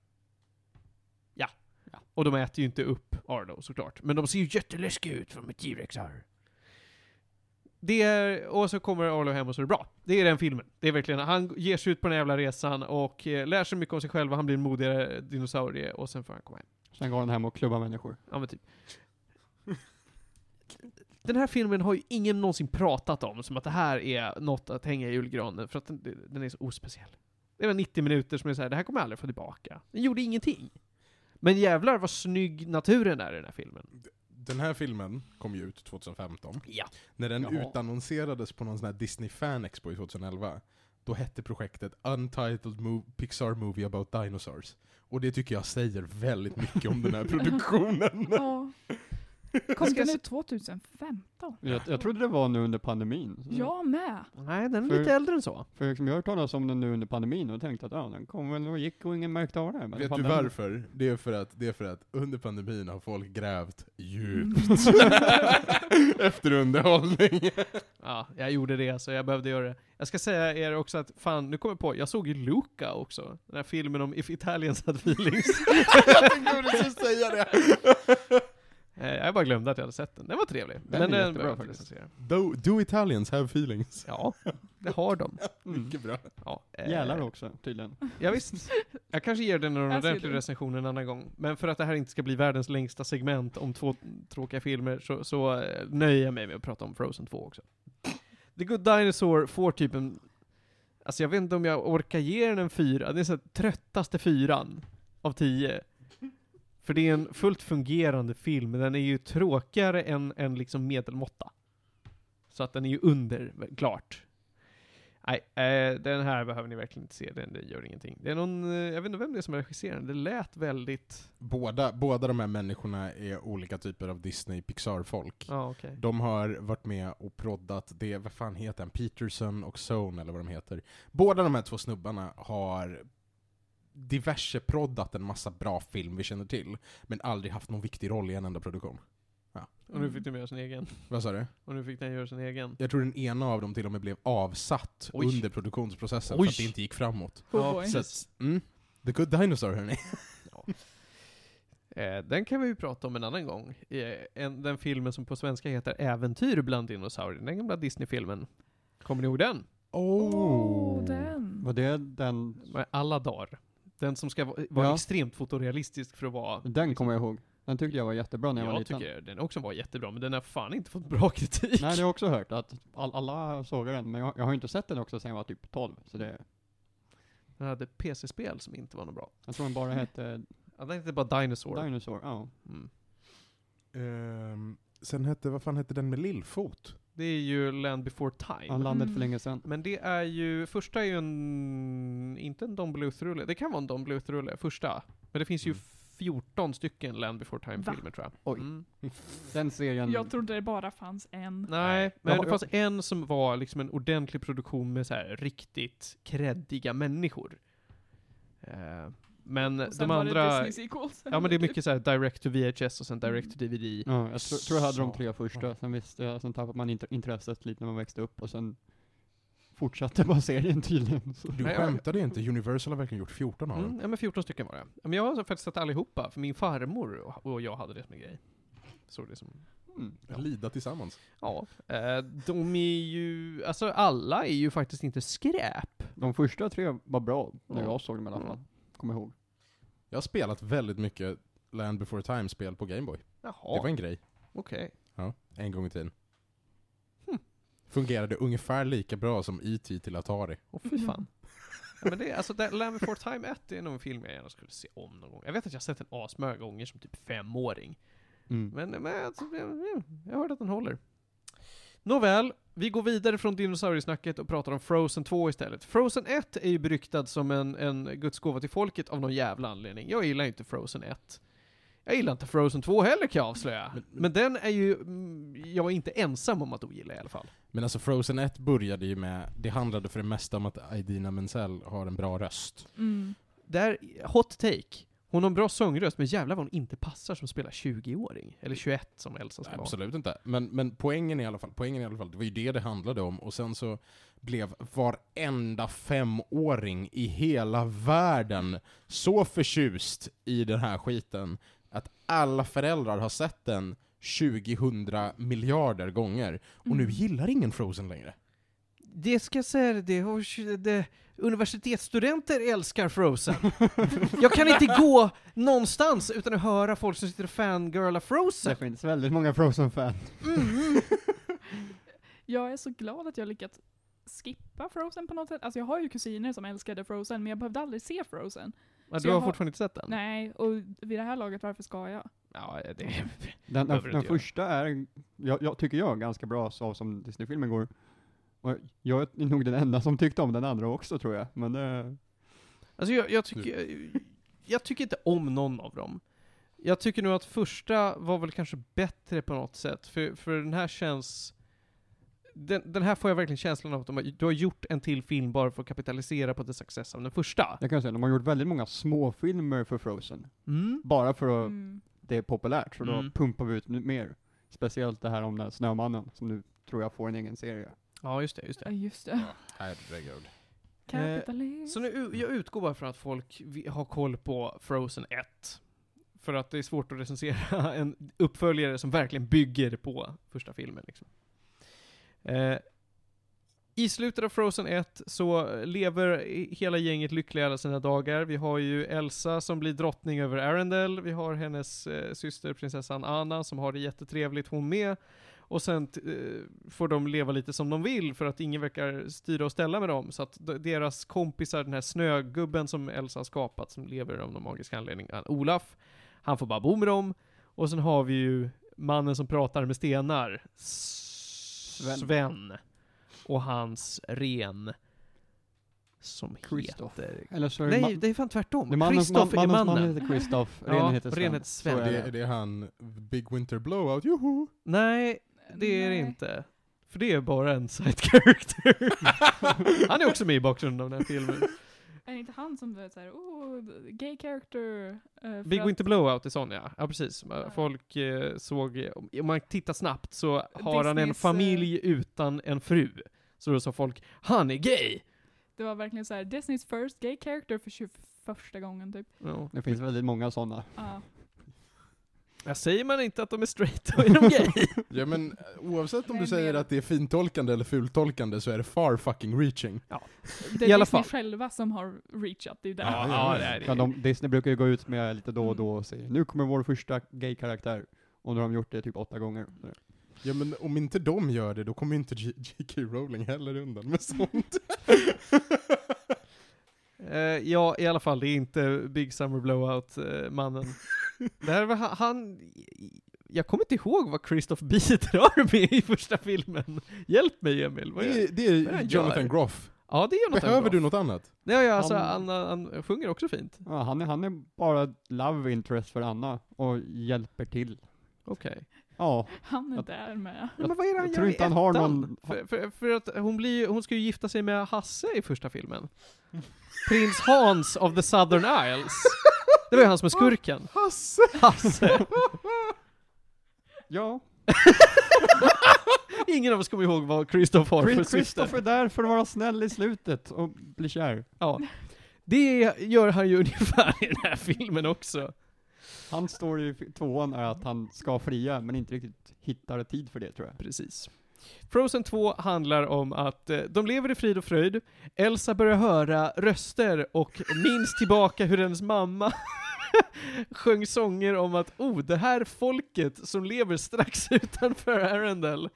Ja. Ja. Och de äter ju inte upp Arlo såklart. Men de ser ju jätteläskiga ut för de är T-Rexar. Det är, och så kommer Arlo hem och så är det bra. Det är den filmen. Det är verkligen, han ger sig ut på den jävla resan och eh, lär sig mycket om sig själv och han blir en modigare dinosaurie och sen får han komma hem. Sen går han hem och klubbar människor. Ja men typ. Den här filmen har ju ingen någonsin pratat om som att det här är något att hänga i julgranen, för att den, den är så ospeciell. Det var 90 minuter som är så här, det här kommer jag aldrig få tillbaka. Den gjorde ingenting. Men jävlar vad snygg naturen är i den här filmen. Den här filmen kom ju ut 2015. Ja. När den Jaha. utannonserades på någon sån här Disney Fan Expo i 2011, då hette projektet Untitled Mo- Pixar Movie About Dinosaurs. Och det tycker jag säger väldigt mycket om den här produktionen. Ja. Kom den jag ut 2015? Jag, jag trodde det var nu under pandemin. Så- Jag med. Nej, den är För- lite äldre än så. För liksom jag har hört talas om den nu under pandemin och tänkte att ja, den kom väl och gick och ingen märkte av det. Men Vet du den- varför? Det är, för att, det är för att under pandemin har folk grävt djupt efter underhållning. Ja, jag gjorde det, så jag behövde göra det. Jag ska säga er också att, fan, nu kommer jag på, jag såg ju Luca också. Den här filmen om If Italians Had Feelings. jag tänkte skulle säga det. Eh, jag bara glömde att jag hade sett den. Den var trevlig. Den men är den jättebra faktiskt. Do, do Italians have feelings? Ja, det har de. Mm. Mycket bra. Ja, eh, Gälar också, tydligen. Ja, visst. Jag kanske ger den en ordentlig recension en annan gång. Men för att det här inte ska bli världens längsta segment om två tråkiga filmer så, så eh, nöjer jag mig med att prata om Frozen 2 också. The Good Dinosaur får typ en Alltså jag vet inte om jag orkar ge den en fyra. Det är så här, tröttaste fyran av tio. För det är en fullt fungerande film, men den är ju tråkigare än, än liksom medelmåtta. Så att den är ju under, klart. Nej, eh, den här behöver ni verkligen inte se, den, den gör ingenting. Det är någon, eh, jag vet inte vem det är som regisserar den, det lät väldigt... Båda, båda de här människorna är olika typer av Disney-Pixar-folk. Ja, okej. De har varit med och proddat det, vad fan heter han, Peterson och Zone eller vad de heter. Båda de här två snubbarna har diverse proddat en massa bra film vi känner till, men aldrig haft någon viktig roll i en enda produktion. Och nu fick den göra sin egen. Vad sa du? Och nu fick den göra sin egen. Jag tror den ena av dem till och med blev avsatt Oj. under produktionsprocessen Oj. för att det inte gick framåt. Oh Ja, att, mm, The Good Dinosaur hörni. Eh, den kan vi ju prata om en annan gång. Eh, en, den filmen som på svenska heter Äventyr bland dinosaurier, den gamla Disney-filmen. Kommer ni ihåg den? Oh, den. Var det den, alla dagar. Den som ska vara, Ja. extremt fotorealistisk för att vara... den kommer jag ihåg. Den tyckte jag var jättebra när jag, var Jag liten. tycker den också var jättebra, men den har fan inte fått bra kritik. Nej, det har jag också hört, att all, alla sågar den, men jag, jag har inte sett den också sen jag var typ 12, så det, Den hade PC-spel som inte var något bra. jag tror den bara hette Ja, den hette bara Dinosaur. Dinosaur, ja. Mm. Ehm, sen hette, vad fan hette den med Lillfot? Det är ju Land before time. Han landade Mm. för länge sedan. Men det är ju, första är ju en, inte en Don Bluth-rulle, det kan vara en Don Bluth-rulle, första. Men det finns ju Mm. 14 stycken Land before time-filmer tror jag. Oj. Mm. Den serien, Jag trodde det bara fanns en. Nej, men Jag- det fanns en som var liksom en ordentlig produktion med så här riktigt kreddiga människor. Eh, men Och sen de var andra, det Disney sequels. ja men det är mycket så här direct to VHS och sen direct to DVD. ja, jag tror, tror jag hade de tre första, sen visste jag, sen tappade man int- intresset lite när man växte upp och sen fortsatte bara serien tydligen. Så. Du Nej, skämtade inte, Universal har verkligen gjort 14 av dem. Mm, ja men 14 stycken var det. Men jag har faktiskt sett allihopa, för min farmor och- jag hade det som en grej. Så det som, Mm. Ja. Lida tillsammans. ja. Eh, de är ju, alltså alla är ju faktiskt inte skräp. De första tre var bra, när Ja. jag såg dem i alla Mm. fall. Kommer ihåg. Jag har spelat väldigt mycket Land before time-spel på Gameboy. Det var Jaha, en grej. okej. Ja, en gång i tiden. Hm. Fungerade ungefär lika bra som E.T. till Atari. Åh fy fan. Ja, men det, alltså, det, Land before time 1 det är nog en film jag gärna skulle se om någon gång. Jag vet att jag har sett den asmånga gånger som typ femåring. Mm. Men, men alltså, jag, jag hörde att den håller. Nåväl, vi går vidare från dinosauriesnacket och pratar om Frozen 2 istället. Frozen 1 är ju beryktad som en, en Guds gåva till folket av någon jävla anledning. Jag gillar inte Frozen 1. Jag gillar inte Frozen 2 heller kan jag avslöja. Men- Men den är ju, mm, jag är inte ensam om att ogilla i alla fall. Men alltså Frozen 1 började ju med, det handlade för det mesta om att Idina Menzel har en bra röst. Mm. Där, hot take. Hon har en bra sångröst, men jävlar vad hon inte passar som spelar 20-åring. Eller 21 som Elsa ska vara. Absolut inte. Men, men poängen i alla fall, poängen i alla fall, det var ju det det handlade om. Och sen så blev varenda femåring i hela världen så förtjust i den här skiten att alla föräldrar har sett den 2000 miljarder gånger. Och nu Mm. gillar ingen Frozen längre. Det ska jag säga det, och det, universitetsstudenter älskar Frozen. jag kan inte gå någonstans utan att höra folk som sitter och fangirlar Det Frozen. finns väldigt många Frozen-fan. Mm. Jag är så glad att jag lyckats skippa Frozen på något sätt. Alltså jag har ju kusiner som älskade Frozen, men jag behövde aldrig se Frozen. Ja, Så du har har- fortfarande inte sett den? Nej, och vid det här laget, varför ska jag? Ja, det, Den, den, den första är, jag, jag tycker jag, ganska bra så som Disney-filmen går. Och jag är nog den enda som tyckte om den andra också tror jag, men det... Alltså jag, jag tycker, jag tycker inte om någon av dem. Jag tycker nog att första var väl kanske bättre på något sätt, för, för den här känns... Den, den här får jag verkligen känslan av att de har, du har gjort en till film bara för att kapitalisera på the success av den första. Jag kan säga, de har gjort väldigt många småfilmer för Frozen. Mm. Bara för att Mm. det är populärt, så då Mm. pumpar vi ut mer. Speciellt det här om den här Snömannen, som nu tror jag får en egen serie. Ja, just det, just Ja, det. just det. Herregud. Kapitalism. Så nu, jag utgår bara från att folk har koll på Frozen 1. För att det är svårt att recensera en uppföljare som verkligen bygger på första filmen. Liksom. Eh, I slutet av Frozen 1 så lever hela gänget lyckliga alla sina dagar. Vi har ju Elsa som blir drottning över Arendelle. Vi har hennes eh, syster prinsessan Anna som har det jättetrevligt hon med. Och sen t- eh, får de leva lite som de vill för att ingen verkar styra och ställa med dem. Så att deras kompisar, den här snögubben som Elsa har skapat, som lever av någon magisk anledning, han, Olaf, han får bara bo med dem. Och sen har vi ju mannen som pratar med stenar, Sven. Sven. Och hans ren, som Christoph. heter... Eller så är det Nej, det är fan tvärtom. det är mannen, Kristoff man, är mannen. man heter Christoph, Ja, heter Sven. ren heter Sven. Så är Det, är- det är han, Big Winter Blowout, joho! Nej, det är det inte. För det är bara en side character. han är också med i bakgrunden av den här filmen. Är det inte han som är såhär, oh, gay character? eh, för Big att- Winter Blowout är sån ja. Ja precis. Folk eh, såg, om man tittar snabbt så har han en Disneys, familj utan en fru. Så då sa folk, han är gay! Det var verkligen såhär, Disneys first gay character för 21 gången typ. Ja. Det finns väldigt många sådana. Ja. Ja, säger man inte att de är straight, då är de gay. Ja men eh, oavsett om du säger att det är fintolkande eller fultolkande så är det far fucking reaching. Det är I alla Disney fall. själva som har reachat, det är där. Ja, ja, det är Ja, det. de, Disney brukar ju gå ut med lite då och Mm. då och säga nu kommer vår första gay-karaktär. Och nu har de gjort det typ åtta gånger. Ja men om inte de gör det, då kommer inte J.K. Rowling heller undan med sånt. Eh, ja, i alla fall, det är inte Big Summer Blowout-mannen. det här var han. Jag kommer inte ihåg vad Christoph bidrar med i första filmen. Hjälp mig Emil. Vad Det är... det är Vad är Jonathan gör? Groff. Ja, det är Jonathan Behöver Groff. du något annat? Nej, ja, alltså, han, Han- han, sjunger också fint. Ja, han, är, han är bara love interest för Anna och hjälper till. Okej. Ja, Han är Jag- där med. Ja, men vad är det han jag gör tror inte han har någon- För, för, för att hon, blir, hon ska ju gifta sig med Hasse i första filmen. Prins Hans of the Southern Isles. Det var ju han som är skurken. Hasse! Hasse. ja. Ingen av oss kommer ihåg vad Christoph har för Chris- syfte. Christopher är där för att vara snäll i slutet och bli kär. Ja. Det gör han ju ungefär i den här filmen också. Hans story i f- tvåan är att han ska fria, men inte riktigt hittar tid för det tror jag. Precis. Frozen 2 handlar om att eh, de lever i frid och fröjd. Elsa börjar höra röster och minns tillbaka hur hennes mamma sjöng sånger om att oh, det här folket som lever strax utanför Arendelle,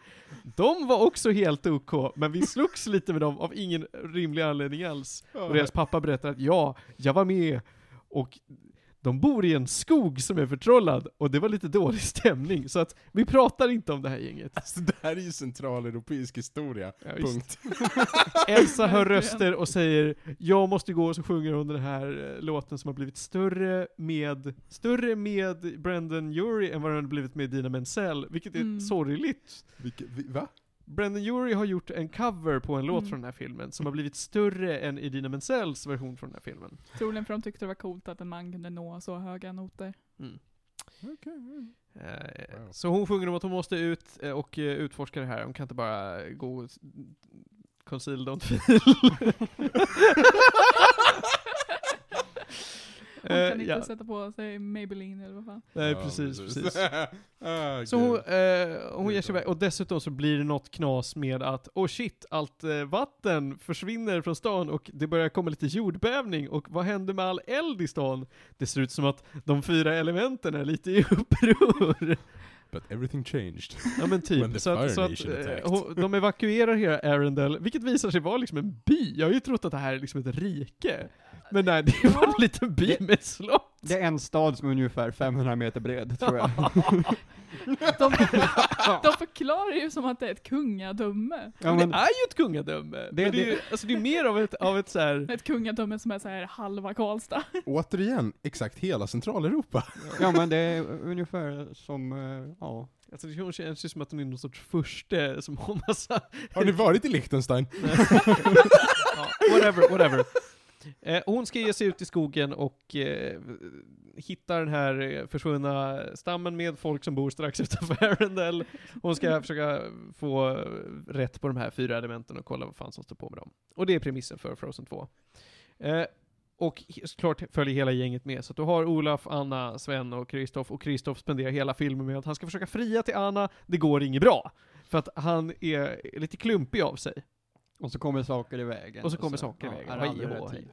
de var också helt OK, men vi slogs lite med dem av ingen rimlig anledning alls. Och deras pappa berättar att ja, jag var med och de bor i en skog som är förtrollad och det var lite dålig stämning, så att vi pratar inte om det här gänget. Alltså det här är ju centraleuropeisk historia. Ja. Punkt. Elsa hör röster och säger jag måste gå och så sjunger hon den här eh, låten som har blivit större med, större med Brendan Urie än vad den har blivit med Dina Menzel, vilket är Mm. sorgligt. Vilket, vi, va? Brendan Urie har gjort en cover på en låt Mm. från den här filmen som har blivit större än Idina Menzels version från den här filmen. Troligen för de tyckte det var coolt att en man kunde nå så höga noter. Mm. Okej. Eh, Wow. Så hon sjunger om att hon måste ut eh, och eh, utforska det här, hon kan inte bara gå conceal don't feel. Hon kan Eh, inte ja. sätta på sig Maybelline eller vad fan. Nej Ja, precis, precis. ah, Så hon, eh, hon ger sig iväg, och dessutom så blir det något knas med att, oh shit, allt eh, vatten försvinner från stan och det börjar komma lite jordbävning, och vad händer med all eld i stan? Det ser ut som att de fyra elementen är lite i uppror. But everything changed. Ja men typ, så att, så att eh, hon, de evakuerar hela Arendelle, vilket visar sig vara liksom en by. Jag har ju trott att det här är liksom ett rike. Men nej, det var en liten by med slott. Det är en stad som är ungefär 500 meter bred, tror jag. De, de förklarar ju som att det är ett kungadöme. ja, men men, det är ju ett kungadöme. Det, Det- är ju, alltså det är mer av ett, av ett så här. Ett kungadöme som är så här halva Karlstad. Återigen, exakt hela Centraleuropa. ja, men det är ungefär som, eh, ja. Alltså det känns ju som att hon är någon sorts furste som har massa... Har ni varit i Liechtenstein? ja, whatever, whatever. Eh, hon ska ge sig ut i skogen och eh, hitta den här eh, försvunna stammen med folk som bor strax utanför Arendelle. Hon ska försöka få eh, rätt på de här fyra elementen och kolla vad fan som står på med dem. Och det är premissen för Frozen 2. Eh, och såklart följer hela gänget med, så att du har Olaf, Anna, Sven och Kristoff, och Kristoff spenderar hela filmen med att han ska försöka fria till Anna, det går inget bra. För att han är lite klumpig av sig. Och så kommer saker i vägen. Och så kommer saker i vägen. är Hej och tid.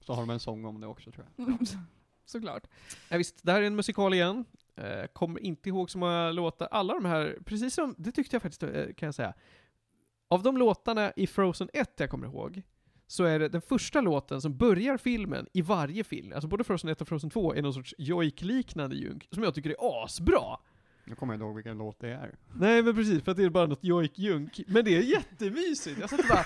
Så har de en sång om det också tror jag. Såklart. Ja, visst, det här är en musikal igen. Eh, kommer inte ihåg så många låtar. Alla de här, precis som, det tyckte jag faktiskt, eh, kan jag säga. Av de låtarna i Frozen 1 jag kommer ihåg, så är det den första låten som börjar filmen i varje film, alltså både Frozen 1 och Frozen 2, är någon sorts jojk-liknande junk, som jag tycker är asbra. Nu kommer jag inte ihåg vilken låt det är. Nej men precis, för att det är bara något jojk-junk. Men det är jättemysigt. Jag satt bara,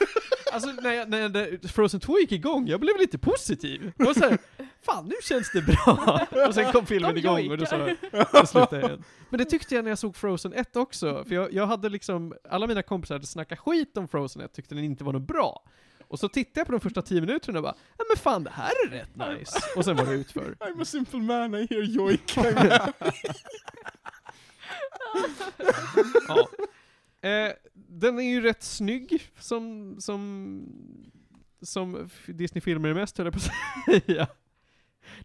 alltså när, jag, när jag, Frozen 2 gick igång, jag blev lite positiv. Jag var såhär, fan nu känns det bra. Och sen kom filmen De igång och då så jojkar. då slutade jag igen. Men det tyckte jag när jag såg Frozen 1 också, för jag, jag hade liksom, alla mina kompisar hade snackat skit om Frozen 1, tyckte den inte var något bra. Och så tittade jag på de första 10 minuterna och bara, ja men fan det här är rätt nice. Och sen var det utför. I'm a simple man, I hear yoik. Ja. Eh, den är ju rätt snygg, som, som, som Disney-filmer är mest, höll jag på att säga.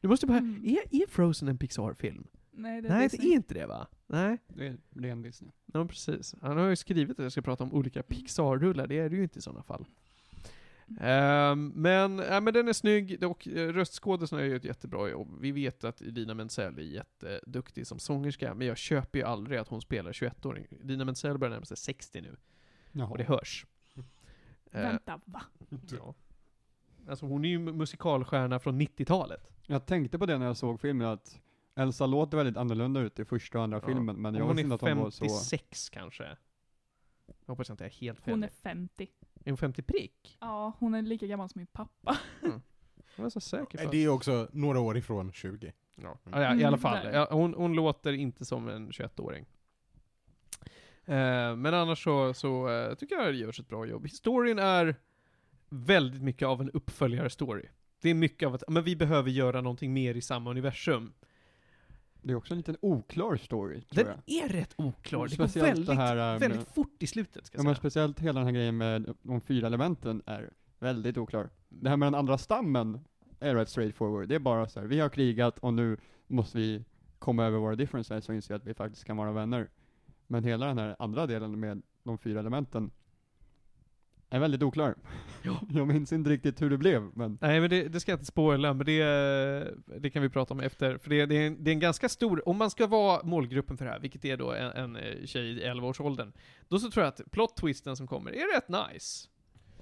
Du måste bara, Mm. är, är Frozen en Pixar-film? Nej, det är Nej, det är inte det va? Nej, Det är ren Disney. ja, precis. Han har ju skrivit att jag ska prata om olika Pixar-rullar, det är det ju inte i sådana fall. Ehm, men, ja, men den är snygg, och eh, röstskådisarna gör ju ett jättebra jobb. Vi vet att Idina Menzel är jätteduktig som sångerska, men jag köper ju aldrig att hon spelar 21-åring. Idina Menzel börjar närma sig 60 nu. Jaha. Och det hörs. Vänta, va? ja. Alltså hon är ju mu- musikalstjärna från 90-talet. Jag tänkte på det när jag såg filmen, att Elsa låter väldigt annorlunda ut i första och andra Ja. filmen, men jag hon visste inte är att hon var så... 56 kanske. Jag hoppas inte jag är helt fel. Hon är 50. Är hon 50 prick? Ja, hon är lika gammal som min pappa. Jag var så säker på Det är också några år ifrån 20. Ja, ja, ja, i alla Mm, fall. där. Ja, hon, hon låter inte som en 21-åring. Eh, men annars så, så eh, tycker jag det görs ett bra jobb. Historien är väldigt mycket av en uppföljare-story. Det är mycket av att, men vi behöver göra någonting mer i samma universum. Det är också en liten oklar story, tror Den jag. är rätt oklar. Det Speciellt går det väldigt, här, eh, med- väldigt fort i slutet, ska Ja, jag men säga. speciellt hela den här grejen med de fyra elementen är väldigt oklar. Det här med den andra stammen är rätt straightforward. Det är bara så här, vi har krigat och nu måste vi komma över våra differences och inse att vi faktiskt kan vara vänner. Men hela den här andra delen med de fyra elementen är väldigt oklar. Ja. Jag minns inte riktigt hur det blev, men Nej men det, det ska jag inte spoila, men det, det kan vi prata om efter. För det, det, är en, det är en ganska stor, om man ska vara målgruppen för det här, vilket är då en, en eh, tjej i 11-årsåldern, då så tror jag att plot-twisten som kommer är rätt nice.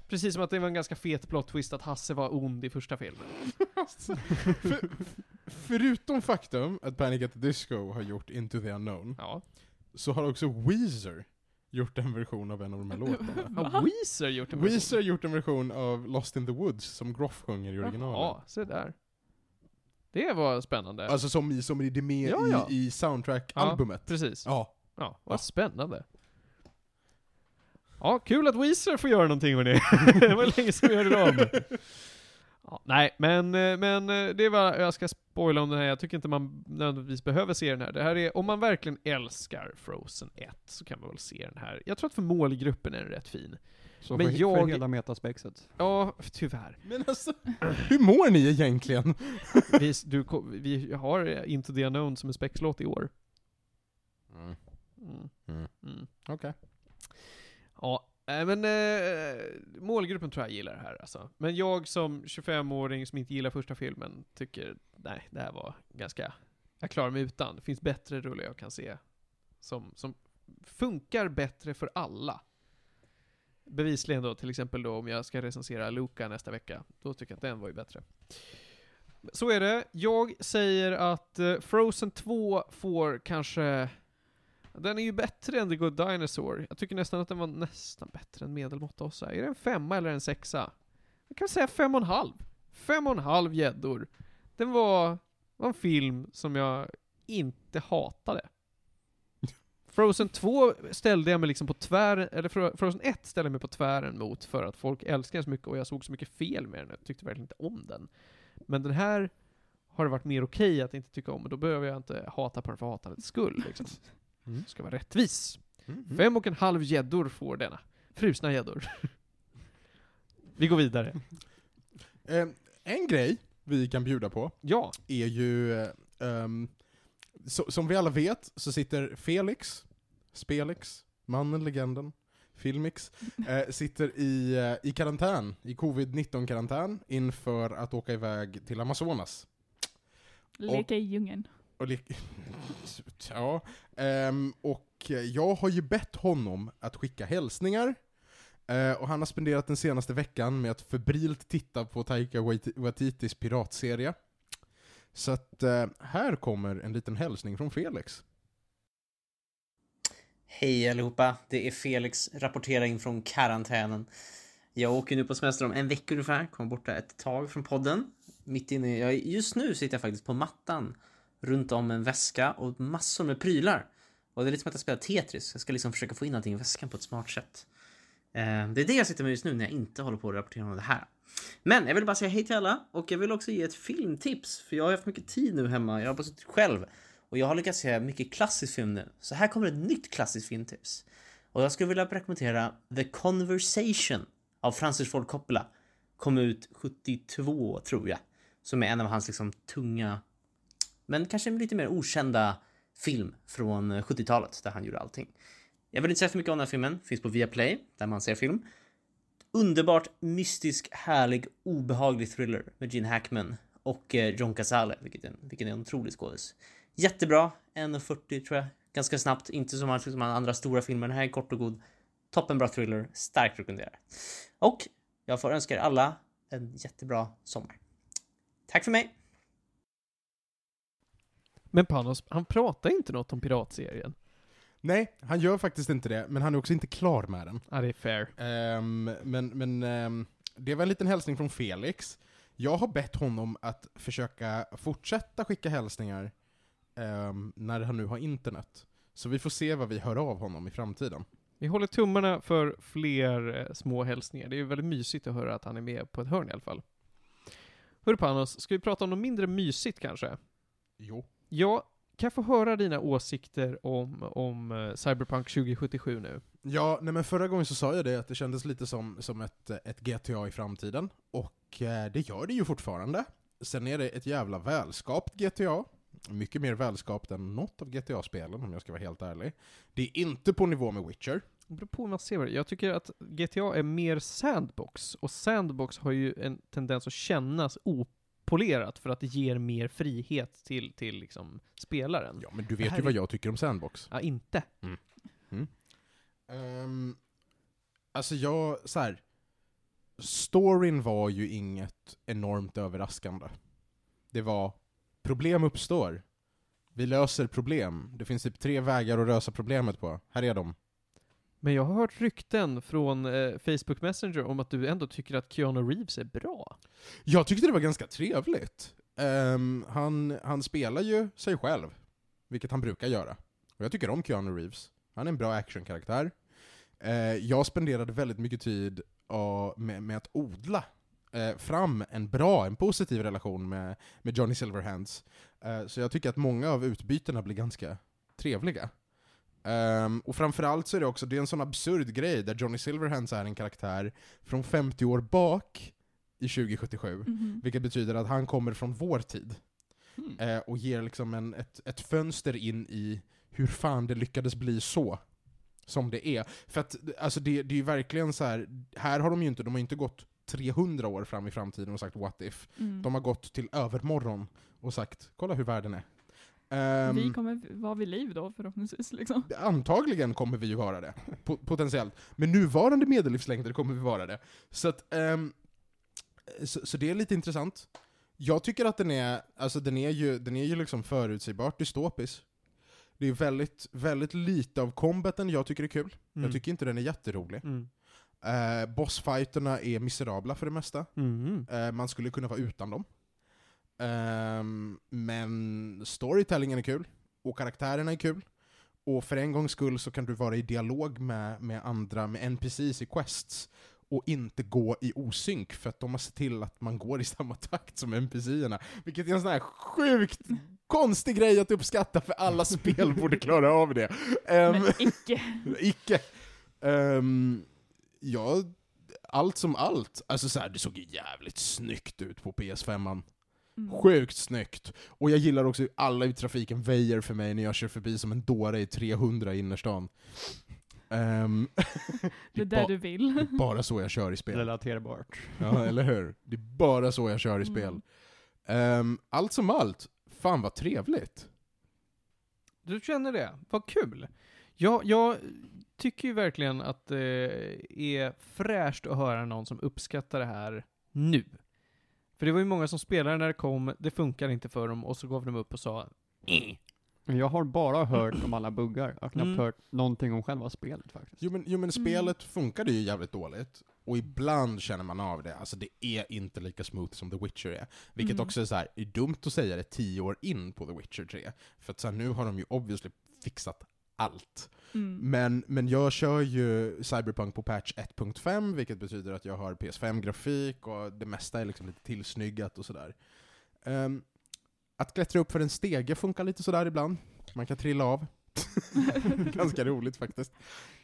Precis som att det var en ganska fet plot-twist att Hasse var ond i första filmen. För, förutom faktum att Panic at the Disco har gjort Into the Unknown, Ja. så har också Weezer gjort en version av en av de här låtarna. Har Weezer gjort en Weezer har gjort en version av Lost in the Woods som Groff sjunger i originalet. Ja, se där. Det var spännande. Alltså som, i, som i det med Ja, ja. i, i soundtrack-albumet. Precis. Ja. Ja, vad spännande. Ja, kul att Weezer får göra någonting med det. det var länge sedan vi hörde dem. Ja, nej, men, eh, men eh, det var, jag ska spoila om den här, jag tycker inte man nödvändigtvis behöver se den här. Det här är, om man verkligen älskar Frozen 1 så kan man väl se den här. Jag tror att för målgruppen är den rätt fin. så Men för, jag- för hela metaspexet. Ja, tyvärr. Men alltså, hur mår ni egentligen? Vi, du, vi har Into the Unknown som en spexlåt i år. Mm. Mm. Mm. Mm. Okej. Ja, äh, men eh, eh, målgruppen tror jag gillar det här alltså. Men jag som 25-åring som inte gillar första filmen tycker, nej, det här var ganska, jag klarar mig utan. Det finns bättre rullar jag kan se. Som, som funkar bättre för alla. Bevisligen då, till exempel då om jag ska recensera Luca nästa vecka, då tycker jag att den var ju bättre. Så är det. Jag säger att eh, Frozen 2 får kanske den är ju bättre än The Good Dinosaur. Jag tycker nästan att den var nästan bättre än medelmåtta också. Är det en femma eller en sexa? Jag kan säga fem och en halv. Fem och en halv gäddor. Den var, var en film som jag inte hatade. Frozen 2 ställde jag mig liksom på tvären, eller Fro- Frozen 1 ställde jag mig på tvären mot för att folk älskar den så mycket och jag såg så mycket fel med den. Jag tyckte verkligen inte om den. Men den här har det varit mer okej att inte tycka om och då behöver jag inte hata på den för hatandets skull liksom. Mm. Ska vara rättvis. Mm. Fem och en halv gäddor får denna. Frusna gäddor. Vi går vidare. Eh, en grej vi kan bjuda på Ja. är ju, eh, så, som vi alla vet så sitter Felix, Spelix, mannen, legenden, Filmix, eh, sitter i, eh, i karantän, i covid-19-karantän, inför att åka iväg till Amazonas. Leka i djungeln. Och ja, Um, och jag har ju bett honom att skicka hälsningar, Uh, och han har spenderat den senaste veckan med att febrilt titta på Taika Waititis piratserie. Så att uh, här kommer en liten hälsning från Felix. Hej allihopa, det är Felix, rapporterar in från karantänen. Jag åker nu på semester om en vecka ungefär, kommer borta ett tag från podden. Mitt inne, jag, just nu sitter jag faktiskt på mattan runt om en väska och massor med prylar. Och det är lite som att jag spelar Tetris, jag ska liksom försöka få in allting i väskan på ett smart sätt. Eh, det är det jag sitter med just nu när jag inte håller på att rapportera om det här. Men jag vill bara säga hej till alla och jag vill också ge ett filmtips, för jag har haft mycket tid nu hemma, jag har bara suttit själv. Och jag har lyckats se mycket klassisk film nu. Så här kommer ett nytt klassiskt filmtips. Och jag skulle vilja rekommendera The Conversation av Francis Ford Coppola. Kom ut 72 tror jag. Som är en av hans liksom tunga, men kanske lite mer okända film från eh, 70-talet där han gjorde allting. Jag vill inte säga för mycket om den här filmen, finns på Viaplay där man ser film. Underbart mystisk, härlig, obehaglig thriller med Gene Hackman och eh, John Cazale, vilket är en, vilken är en otrolig skådis. Jättebra, 1.40 tror jag. Ganska snabbt, inte som hans- som hans andra stora filmer. Den här är kort och god. Toppenbra thriller, starkt rekommenderar. Och jag får önska er alla en jättebra sommar. Tack för mig! Men Panos, han pratar inte något om piratserien. Nej, han gör faktiskt inte det, men han är också inte klar med den. Ja, det är fair. Ehm, men men ehm, det var en liten hälsning från Felix. Jag har bett honom att försöka fortsätta skicka hälsningar ehm, när han nu har internet. Så vi får se vad vi hör av honom i framtiden. Vi håller tummarna för fler eh, små hälsningar. Det är ju väldigt mysigt att höra att han är med på ett hörn i alla fall. Hörru Panos, ska vi prata om något mindre mysigt kanske? Jo. Ja, kan jag få höra dina åsikter om, om eh, Cyberpunk 2077 nu? Ja, nej men förra gången så sa jag det att det kändes lite som, som ett, ett GTA i framtiden. Och eh, det gör det ju fortfarande. Sen är det ett jävla välskapt GTA. Mycket mer välskapt än något av GTA-spelen om jag ska vara helt ärlig. Det är inte på nivå med Witcher. Det beror på hur man ser det. Jag tycker att GTA är mer sandbox, och sandbox har ju en tendens att kännas opolerat för att det ger mer frihet till, till liksom spelaren. Ja, men du vet ju vad är- jag tycker om Sandbox. Ja, inte. Um, alltså jag, så här. Storyn var ju inget enormt överraskande. Det var, problem uppstår. Vi löser problem. Det finns typ tre vägar att lösa problemet på. Här är de. Men jag har hört rykten från eh, Facebook Messenger om att du ändå tycker att Keanu Reeves är bra. Jag tyckte det var ganska trevligt. Um, han, han spelar ju sig själv, vilket han brukar göra. Och jag tycker om Keanu Reeves. Han är en bra actionkaraktär. Uh, jag spenderade väldigt mycket tid uh, med, med att odla uh, fram en bra, en positiv relation med, med Johnny Silverhands. Eh, så jag tycker att många av utbytena blir ganska trevliga. Ehm, och framförallt så är det också, det är en sån absurd grej där Johnny Silverhands är en karaktär från 50 år bak i 2077. Mhm. Vilket betyder att han kommer från vår tid. Hmm. Eh, och ger liksom en, ett, ett fönster in i hur fan det lyckades bli så. Som det är. För att alltså det, det är ju verkligen så här. här har de ju inte, de har inte gått 300 år fram i framtiden och sagt what if. Mm. De har gått till övermorgon och sagt kolla hur världen är. Ehm, Vi kommer vara vid liv då förhoppningsvis liksom. Antagligen kommer vi ju vara det, po- potentiellt. Med nuvarande medellivslängder kommer vi vara det. Så, att, ehm, så, så det är lite intressant. Jag tycker att den är, alltså den är ju, den är ju liksom förutsägbart dystopisk. Det är väldigt, väldigt lite av combaten jag tycker är kul. Jag tycker inte den är jätterolig. Mm. Eh, bossfighterna är miserabla för det mesta. Mm. Eh, man skulle kunna vara utan dem. Ehm, men storytellingen är kul, och karaktärerna är kul. Och för en gångs skull så kan du vara i dialog med, med andra, med NPCs i quests, och inte gå i osynk, för att de har sett till att man går i samma takt som NPCerna. Vilket är en sån här sjukt konstig grej att uppskatta, för alla spel borde klara av det. Ehm, Men icke. Icke. Um, ja, allt som allt. Alltså så här, det såg jävligt snyggt ut på PS5. Mm. Sjukt snyggt. Och jag gillar också hur alla i trafiken väjer för mig när jag kör förbi som en dåre i 300 i innerstan. Ehm, Det är där du vill. bara så jag kör i spel. Relaterbart. Ja, eller hur? Det är bara så jag kör i spel. Mm. Ehm, allt som allt, fan vad trevligt. Du känner det? Vad kul! Jag, jag tycker ju verkligen att det är fräscht att höra någon som uppskattar det här nu. För det var ju många som spelade när det kom, det funkar inte för dem, och så gav de upp och sa "Eh." Men jag har bara hört om alla buggar. Jag har knappt Mm. hört någonting om själva spelet faktiskt. Jo men, jo, men spelet funkade ju jävligt dåligt, och ibland känner man av det. Alltså det är inte lika smooth som The Witcher är. Vilket Mm. också är så här, är dumt att säga det tio år in på The Witcher 3. För att så här, nu har de ju obviously fixat allt. Mm. Men, men jag kör ju Cyberpunk på patch 1.5, vilket betyder att jag har PS5-grafik och det mesta är liksom lite tillsnyggat och sådär. Ehm, att klättra upp för en stege funkar lite sådär ibland. Man kan trilla av. Ganska roligt faktiskt.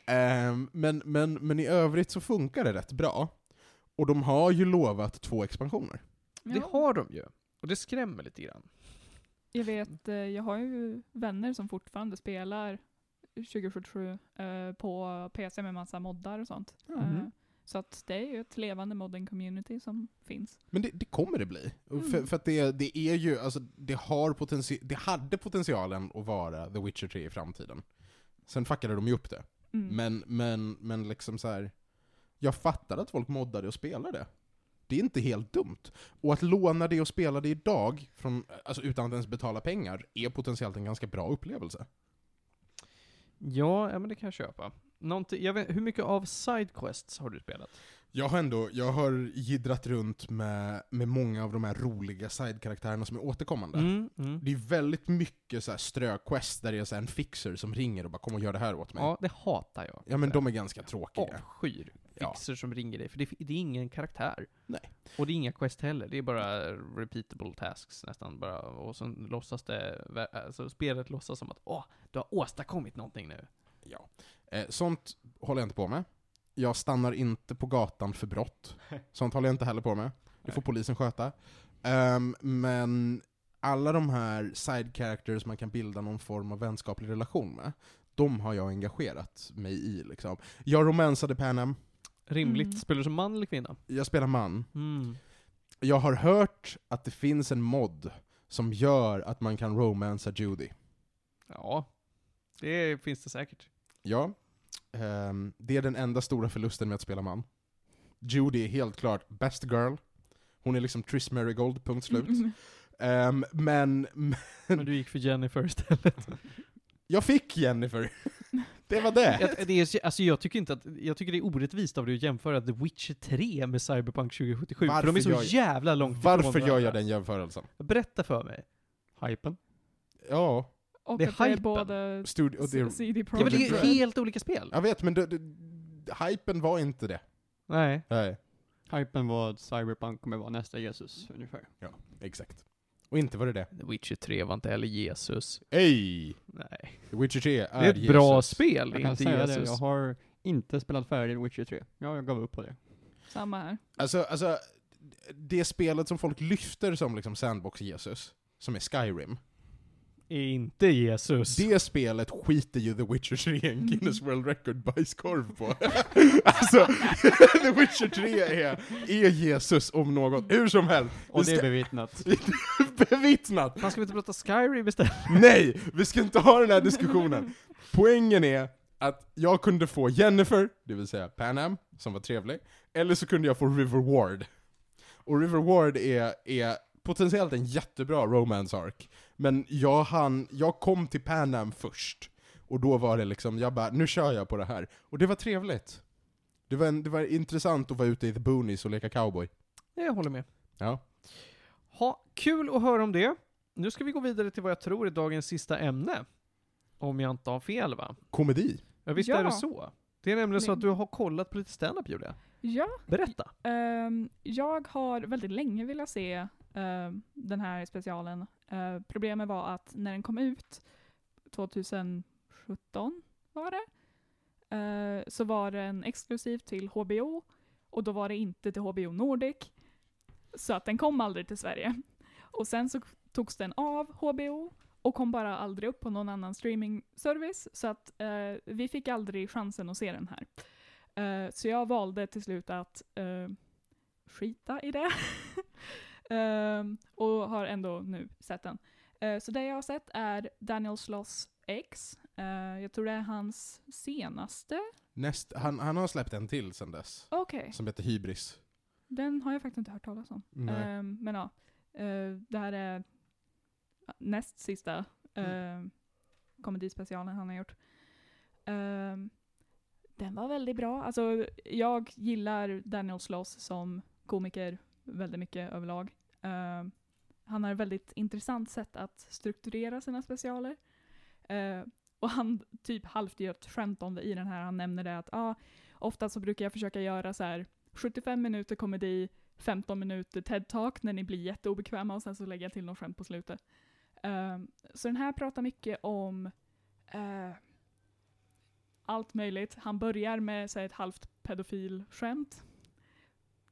Ehm, men, men, men i övrigt så funkar det rätt bra. Och de har ju lovat två expansioner. Det Ja. har de ju. Och det skrämmer lite grann. Jag vet, eh, jag har ju vänner som fortfarande spelar 2077 eh, på PC med massa moddar och sånt. Mhm. Eh, så att det är ju ett levande modding community som finns. Men det, det kommer det bli. Mm. För, för att det, det är ju, alltså det har potenti- det hade potentialen att vara The Witcher 3 i framtiden. Sen fuckade de ju upp det. Mm. Men, men, men liksom så här. jag fattar att folk moddar det och spelar det. Det är inte helt dumt. Och att låna det och spela det idag, från, alltså utan att ens betala pengar, är potentiellt en ganska bra upplevelse. Ja, ja men det kan jag köpa. Någonting, jag vet, hur mycket av sidequests har du spelat? Jag har ändå, jag har gidrat runt med, med många av de här roliga sidekaraktärerna som är återkommande. Mm, mm. Det är väldigt mycket så här ströquest där det är så en fixer som ringer och bara 'Kom och gör det här åt mig' Ja, det hatar jag. Ja men de är ganska tråkiga. avskyr Ja. fixer som ringer dig, för det, det är ingen karaktär. Nej. Och det är inga quest heller, det är bara repeatable tasks nästan bara. Och sen låtsas det, alltså spelet låtsas som att åh, du har åstadkommit någonting nu. Ja. Eh, sånt håller jag inte på med. Jag stannar inte på gatan för brott. Sånt håller jag inte heller på med. Det får polisen sköta. Ehm, men alla de här side characters man kan bilda någon form av vänskaplig relation med, de har jag engagerat mig i liksom. Jag romansade Panem, Rimligt. Mm. Spelar du som man eller kvinna? jag spelar man. Mm. Jag har hört att det finns en mod som gör att man kan romansa Judy. Ja, det finns det säkert. Ja. Ehm, det är den enda stora förlusten med att spela man. Judy är helt klart best girl. Hon är liksom Triss Merigold, punkt slut. Mm. Ehm, men, Men du gick för Jennifer istället. jag fick Jennifer. det var det. Jag, det är, så- alltså jag tycker inte att, jag tycker det är orättvist av dig att jämföra The Witcher 3 med Cyberpunk 2077, för de är Varför så jag- jävla långt Varför gör jag den jämförelsen? Berätta för mig. Hypen? Ja, Och Det är att det är hypen. studio, och det, CD Ja men det Projekt är helt olika spel. jag vet men det, det, hypen var inte det. Nej. Nej, Hypen var att Cyberpunk kommer vara nästa Jesus, ungefär. exakt. Och inte var det det. The Witcher 3 var inte heller Jesus. Ey! Nej. The Witcher 3 är, Det är ett bra Jesus. spel, Jag kan inte säga Jesus. det, jag har inte spelat färdigt Witcher 3. Ja, jag gav upp på det. samma här. Alltså, alltså, det spelet som folk lyfter som liksom Sandbox-Jesus, som är Skyrim, Är inte Jesus. det spelet skiter ju The Witcher 3 en Guinness World Record bajskorv på. alltså, The Witcher 3 är, är Jesus om något. Hur som helst, Och det är ska, bevittnat. bevittnat. Fan, ska vi inte prata Skyrim istället? Nej, vi ska inte ha den här diskussionen. Poängen är att jag kunde få Jennifer, det vill säga Panam, som var trevlig, eller så kunde jag få River Ward. Och River Ward är, är potentiellt en jättebra romance arc, men jag, hann, jag kom till Panam först. Och då var det liksom, jag bara, nu kör jag på det här. Och det var trevligt. Det var, en, det var intressant att vara ute i the boonies och leka cowboy. Jag håller med. Ja. Ha, kul att höra om det. Nu ska vi gå vidare till vad jag tror är dagens sista ämne. Om jag inte har fel va? Komedi. Ja, visst Ja. är det så? Det är nämligen så att du har kollat på lite stand-up Julia. Ja, Berätta. ehm, jag har väldigt länge velat se ehm, den här specialen. Eh, problemet var att när den kom ut 2017 var det, eh, så var den exklusiv till HBO och då var det inte till HBO Nordic. Så att den kom aldrig till Sverige. Och sen så togs den av HBO och kom bara aldrig upp på någon annan streamingservice. Så att eh, vi fick aldrig chansen att se den här. Eh, så jag valde till slut att eh, skita i det. Ehm, och har ändå nu sett den. Eh, så det jag har sett är Daniel Sloss X. Eh, jag tror det är hans senaste. Näst, han, han har släppt en till sen dess, Okej, som heter Hybris. den har jag faktiskt inte hört talas om. Ehm, men ja, eh, det här är näst sista uh, komedispecialen han har gjort. Ehm, den var väldigt bra. Alltså, jag gillar Daniel Sloss som komiker väldigt mycket överlag. Eh, han har ett väldigt intressant sätt att strukturera sina specialer. Uh, och han typ halvt gör ett skämt om det i den här. Han nämner det att ah, ofta så brukar jag försöka göra så här 75 minuter komedi, 15 minuter TED-talk när ni blir jätteobekväma och sen så lägger jag till något skämt på slutet. Uh, så den här pratar mycket om uh, allt möjligt. Han börjar med så här, ett halvt pedofilskämt.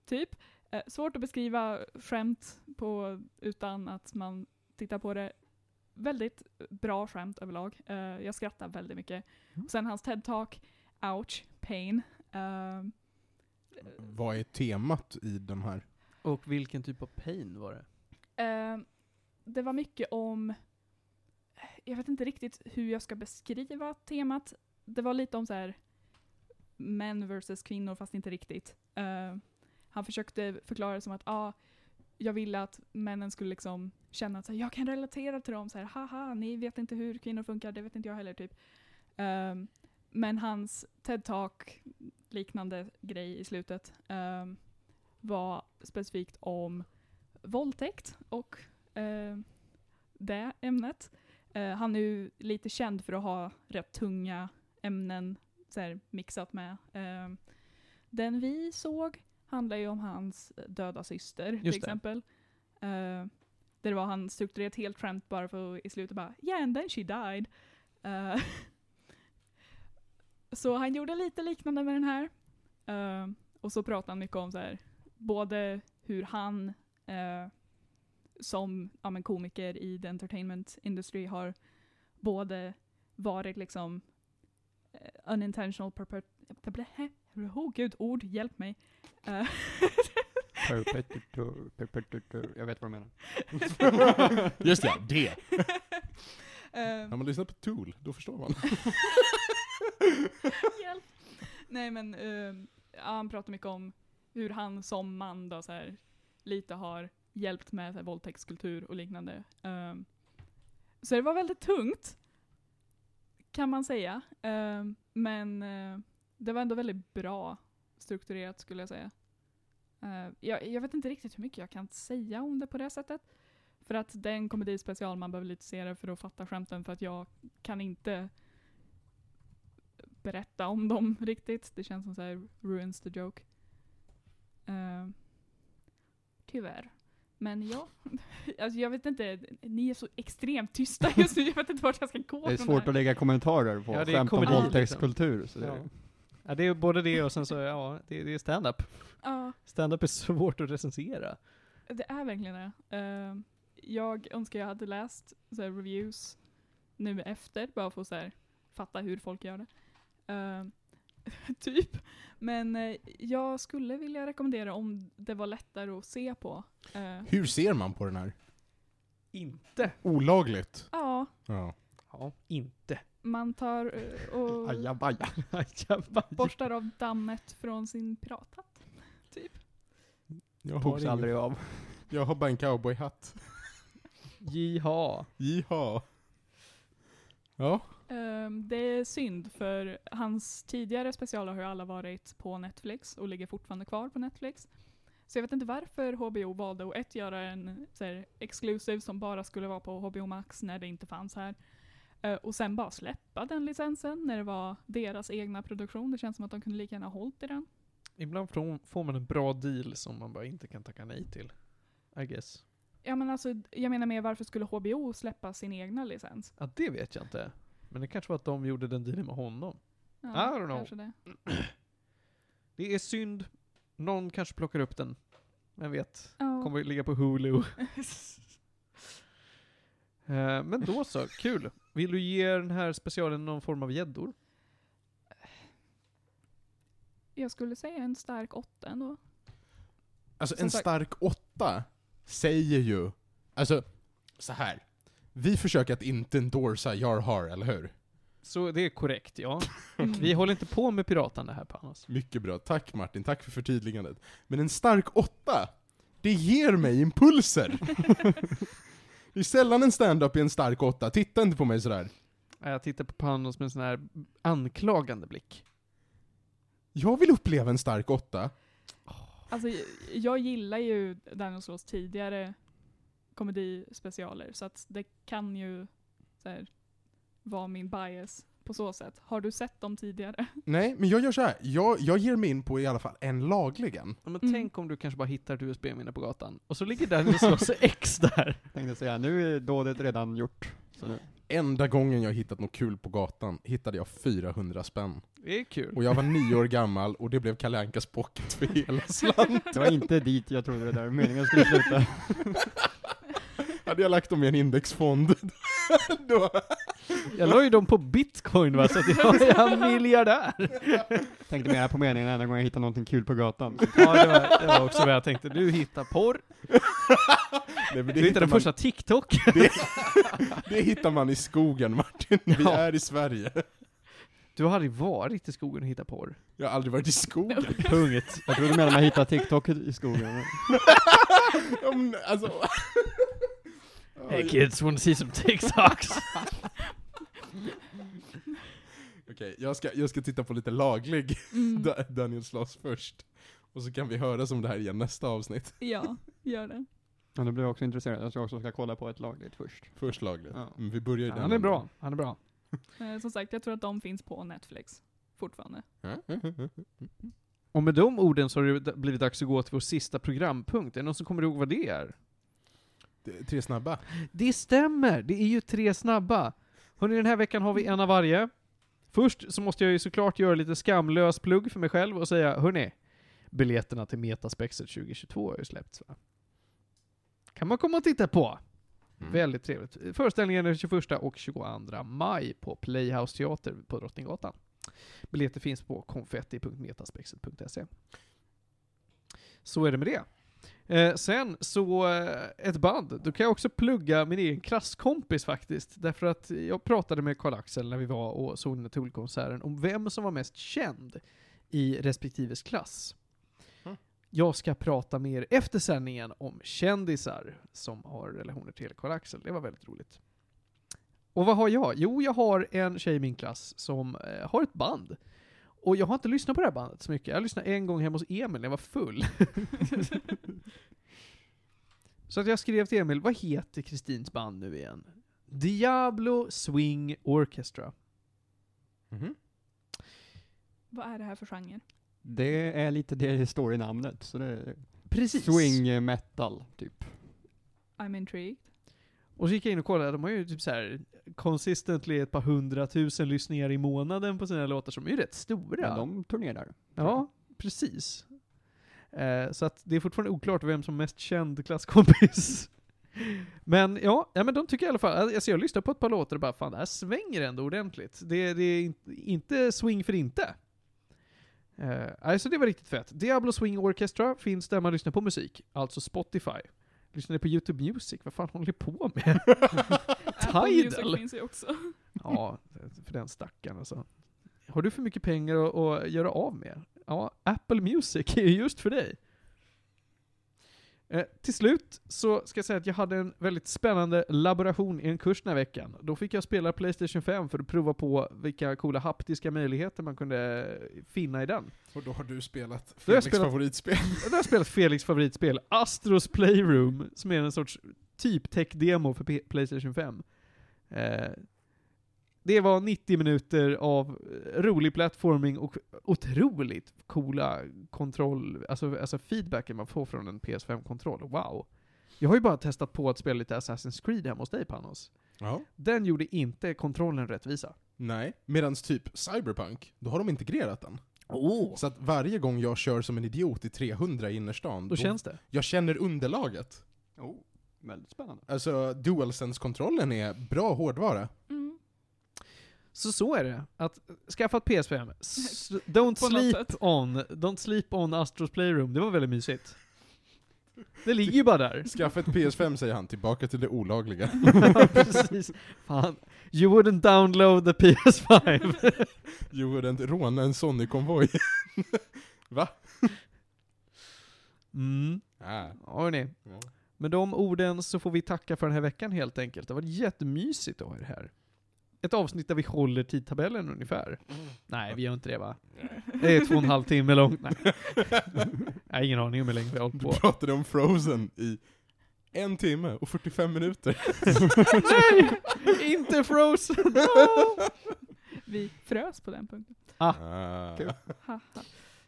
Typ. Eh, svårt att beskriva skämt på, utan att man tittar på det. Väldigt bra skämt överlag. Eh, jag skrattar väldigt mycket. Mm. Och sen hans TED-talk, ouch, pain. Ehm, Vad är temat i den här? Och vilken typ av pain var det? Eh, det var mycket om, jag vet inte riktigt hur jag ska beskriva temat. Det var lite om så här män versus kvinnor, fast inte riktigt. Eh, han försökte förklara det som att ah, jag ville att männen skulle liksom känna att så här, jag kan relatera till dem, så här, haha, ni vet inte hur kvinnor funkar, det vet inte jag heller. typ. Um, men hans TED-talk, liknande grej i slutet, um, var specifikt om våldtäkt och uh, det ämnet. Uh, han är ju lite känd för att ha rätt tunga ämnen så här, mixat med. uh, den vi såg handlar ju om hans döda syster till Just det. exempel. Eh, där det var han strukturerat helt skämt bara för att i slutet bara yeah and then she died. Eh, så han gjorde lite liknande med den här. Eh, och så pratade han mycket om så här, både hur han eh, som ja, men komiker i the entertainment industry har både varit liksom eh, unintentional perpet... Oh gud, ord, hjälp mig. Eh, Perpetutor, perpetutor. Jag vet vad du menar. Just det, det! eh, När man lyssnar på Tool, då förstår man. Hjälp. Nej men, ja, han pratar mycket om hur han som man då så här, lite har hjälpt med så här, våldtäktskultur och liknande. Eh, så det var väldigt tungt, kan man säga. Eh, men eh, det var ändå väldigt bra strukturerat skulle jag säga. Eh, jag, jag vet inte riktigt hur mycket jag kan säga om det på det sättet. För att det är en komedispecial, man behöver lite se det för att fatta skämten, för att jag kan inte berätta om dem riktigt. Det känns som så här ruins the joke. Eh, tyvärr. Men ja, alltså jag vet inte, ni är så extremt tysta just nu, jag vet inte vart jag ska gå Det är svårt här. att lägga kommentarer på Ja, skämt om våldtäktskultur. Ja. Ja, det är både det och sen så, ja, det, det är stand-up. Ja, Stand-up är svårt att recensera. det är verkligen det. Eh, jag önskar jag hade läst så här, reviews nu efter, bara för att så här, fatta hur folk gör det. Eh, typ. Men eh, jag skulle vilja rekommendera om det var lättare att se på. Eh, Hur ser man på den här? Inte. Olagligt. ja, Ja. Ja, inte. Man tar eh, och ajabaja. Ajabaja. borstar av dammet från sin pirathatt. Typ. Jag har, Togs aldrig av. jag har bara en cowboyhatt. Jiha. Jiha. Ja. Ehm, det är synd, för hans tidigare specialer har ju alla varit på Netflix och ligger fortfarande kvar på Netflix. Så jag vet inte varför HBO valde att ett göra en så här, exclusive som bara skulle vara på HBO Max när det inte fanns här. Eh, och sen bara släppa den licensen när det var deras egna produktion. Det känns som att de kunde lika gärna ha hållit i den. Ibland får man en bra deal som man bara inte kan tacka nej till. I guess. Ja men alltså, jag menar mer varför skulle HBO släppa sin egna licens? Ja, det vet jag inte. Men det kanske var att de gjorde den dealen med honom. Ja, I don't know. det. Det är synd. Någon kanske plockar upp den. Vem vet. Ja. Kommer ligga på Hulu. Eh, Men då så, kul. Vill du ge den här specialen någon form av gäddor? jag skulle säga en stark åtta ändå. Alltså Som en sagt- stark åtta säger ju, alltså så här. Vi försöker att inte endorsa Jar Har, eller hur? Så det är korrekt, ja. Vi håller inte på med piratande här Panos. Mycket bra. Tack Martin, tack för förtydligandet. Men en stark åtta, det ger mig impulser! det är sällan en stand-up är en stark åtta, titta inte på mig sådär. Jag tittar på Panos med en sån här anklagande blick. Jag vill uppleva en stark åtta. Alltså, jag gillar ju Dinosaurs tidigare komedispecialer, så att det kan ju så här, vara min bias på så sätt. Har du sett dem tidigare? Nej, men jag gör så här. Jag, jag ger mig in på i alla fall en lagligen. Ja, men Mm. tänk om du kanske bara hittar ett USB-minne på gatan, och så ligger Dinosaurs X där. Tänkte säga, nu är dådet redan gjort. Så nu. Enda gången jag hittat något kul på gatan hittade jag 400 spänn. Det är kul. Och jag var nio år gammal och det blev Kalle Ankas pocket för hela slant. Det var inte dit jag trodde det där meningen skulle sluta. Hade jag lagt dem i en indexfond, då... Jag la ju dem på bitcoin va, så att jag är miljardär. Tänkte mer på meningen enda gången jag hittade någonting kul på gatan. Ja, det var, det var också vad jag tänkte. Du hittar porr, Nej, men det, du hittar hittar den man, första TikTok. det hittar man i skogen Martin, vi Ja. är i Sverige. Du har aldrig varit i skogen och hittat porr. Jag har aldrig varit i skogen. Punkt. Jag trodde du menade att man hittade TikTok i skogen. Ja, men, alltså... Hey kids, wanna see some TikToks? Okej, jag, ska, jag ska titta på lite laglig Mm. Da- Daniel Sloss först. Och så kan vi höra om det här igen nästa avsnitt. Ja, gör det. Ja, då blir jag också intresserad. Jag ska också ska kolla på ett lagligt först. Först lagligt. Ja. Men vi börjar i den Han är änden. bra, han är bra. Eh, som sagt, jag tror att de finns på Netflix fortfarande. Och med de orden så har det blivit dags att gå till vår sista programpunkt. Är det någon som kommer ihåg vad det är? Tre snabba. Det stämmer, det är ju tre snabba. Hörrni, den här veckan har vi en av varje. Först så måste jag ju såklart göra lite skamlös plugg för mig själv och säga, hörni, biljetterna till Metaspexet 2022 har ju släppts va? Kan man komma och titta på. Mm. Väldigt trevligt. Föreställningen är 21 och 22 maj på Playhouse Teater på Drottninggatan. Biljetter finns på konfetti.metaspexet.se. Så är det med det. Eh, sen så, eh, ett band. Då kan jag också plugga min egen klasskompis faktiskt. Därför att jag pratade med Karl-Axel när vi var och såg Tool-konserten om vem som var mest känd i respektives klass. Mm. Jag ska prata mer efter sändningen om kändisar som har relationer till Karl-Axel. Det var väldigt roligt. Och vad har jag? Jo, jag har en tjej i min klass som eh, har ett band. Och jag har inte lyssnat på det här bandet så mycket. Jag lyssnade en gång hemma hos Emil när jag var full. så att jag skrev till Emil, vad heter Kristins band nu igen? Diablo Swing Orchestra. Mhm. Vad är det här för genre? Det är lite det det står i namnet. Så det är Precis. swing metal, typ. I'm intrigued. Och så gick jag in och kollade, de har ju typ så här consistently ett par hundratusen lyssningar i månaden på sina låtar som är ju rätt stora. Men de turnerar. Ja, precis. Eh, så att det är fortfarande oklart vem som är mest känd klasskompis. Men ja, ja, men de tycker i alla fall, alltså jag lyssnar på ett par låtar och bara fan det här svänger ändå ordentligt. Det, det är inte, swing för inte. Eh, alltså det var riktigt fett. Diablo Swing Orchestra finns där man lyssnar på musik, alltså Spotify. Lyssnar ni på YouTube Music? Vad fan håller ni på med? Apple Music Tidal. finns ju också. Ja, för den stackaren alltså. Har du för mycket pengar att, att göra av med? Ja, Apple Music är just för dig. Eh, till slut så ska jag säga att jag hade en väldigt spännande laboration i en kurs den här veckan. Då fick jag spela Playstation 5 för att prova på vilka coola haptiska möjligheter man kunde finna i den. Och då har du spelat Felix spelat- favoritspel. Då har jag spelat Felix favoritspel, Astros Playroom, som är en sorts typ tech-demo för P- Playstation 5. Eh, det var 90 minuter av eh, rolig plattforming och otroligt coola kontroll, alltså, alltså feedbacken man får från en PS5-kontroll. Wow. Jag har ju bara testat på att spela lite Assassin's Creed hemma hos dig Panos. Ja. Den gjorde inte kontrollen rättvisa. Nej, medans typ Cyberpunk, då har de integrerat den. Oh. Så att varje gång jag kör som en idiot i 300 i innerstan, Då känns det. jag känner underlaget. Oh, väldigt spännande. Alltså, DualSense-kontrollen är bra hårdvara. Mm. Så så är det. Att skaffa ett PS5. S- don't sleep on, don't sleep on Astros Playroom. Det var väldigt mysigt. Det ligger ju bara där. Skaffa ett PS5 säger han, tillbaka till det olagliga. Precis. Fan. You wouldn't download the PS5. You wouldn't råna en Sony-konvoj. Va? Mm. Ah. Hörrni. Ja. Med de orden så får vi tacka för den här veckan helt enkelt. Det var jättemysigt att ha er här. Ett avsnitt där vi håller tidtabellen ungefär. Nej, vi gör inte det va? Det är två och en halv timme långt. Nej. Jag har ingen aning om hur länge vi har hållit Du på. pratade om Frozen i en timme och 45 minuter. Nej! Inte Frozen! Vi frös på den punkten. Ah. Kul. Haha.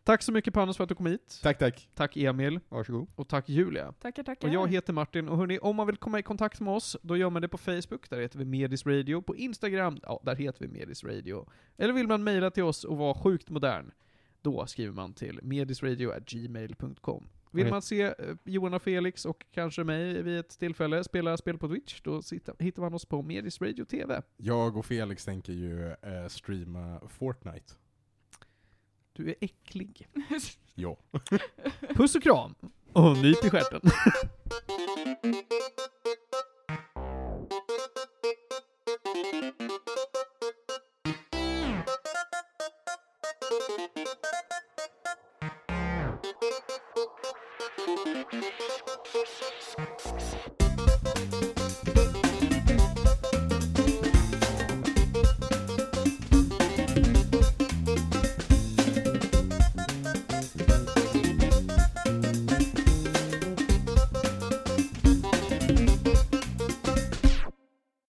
Tack så mycket Panos för att du kom hit. Tack, tack. Tack Emil. Varsågod. Och tack Julia. Tackar, tackar. Och jag heter Martin, och hörni, om man vill komma i kontakt med oss, då gör man det på Facebook, där heter vi Medis Radio. På Instagram, ja, där heter vi Medis Radio. Eller vill man mejla till oss och vara sjukt modern, då skriver man till medisradio.gmail.com. Vill man se eh, Johan och Felix och kanske mig vid ett tillfälle spela spel på Twitch, då sitter, hittar man oss på Medis Radio TV. Jag och Felix tänker ju eh, streama Fortnite. Du är äcklig. ja. Puss och kram. Och nyp i stjärten.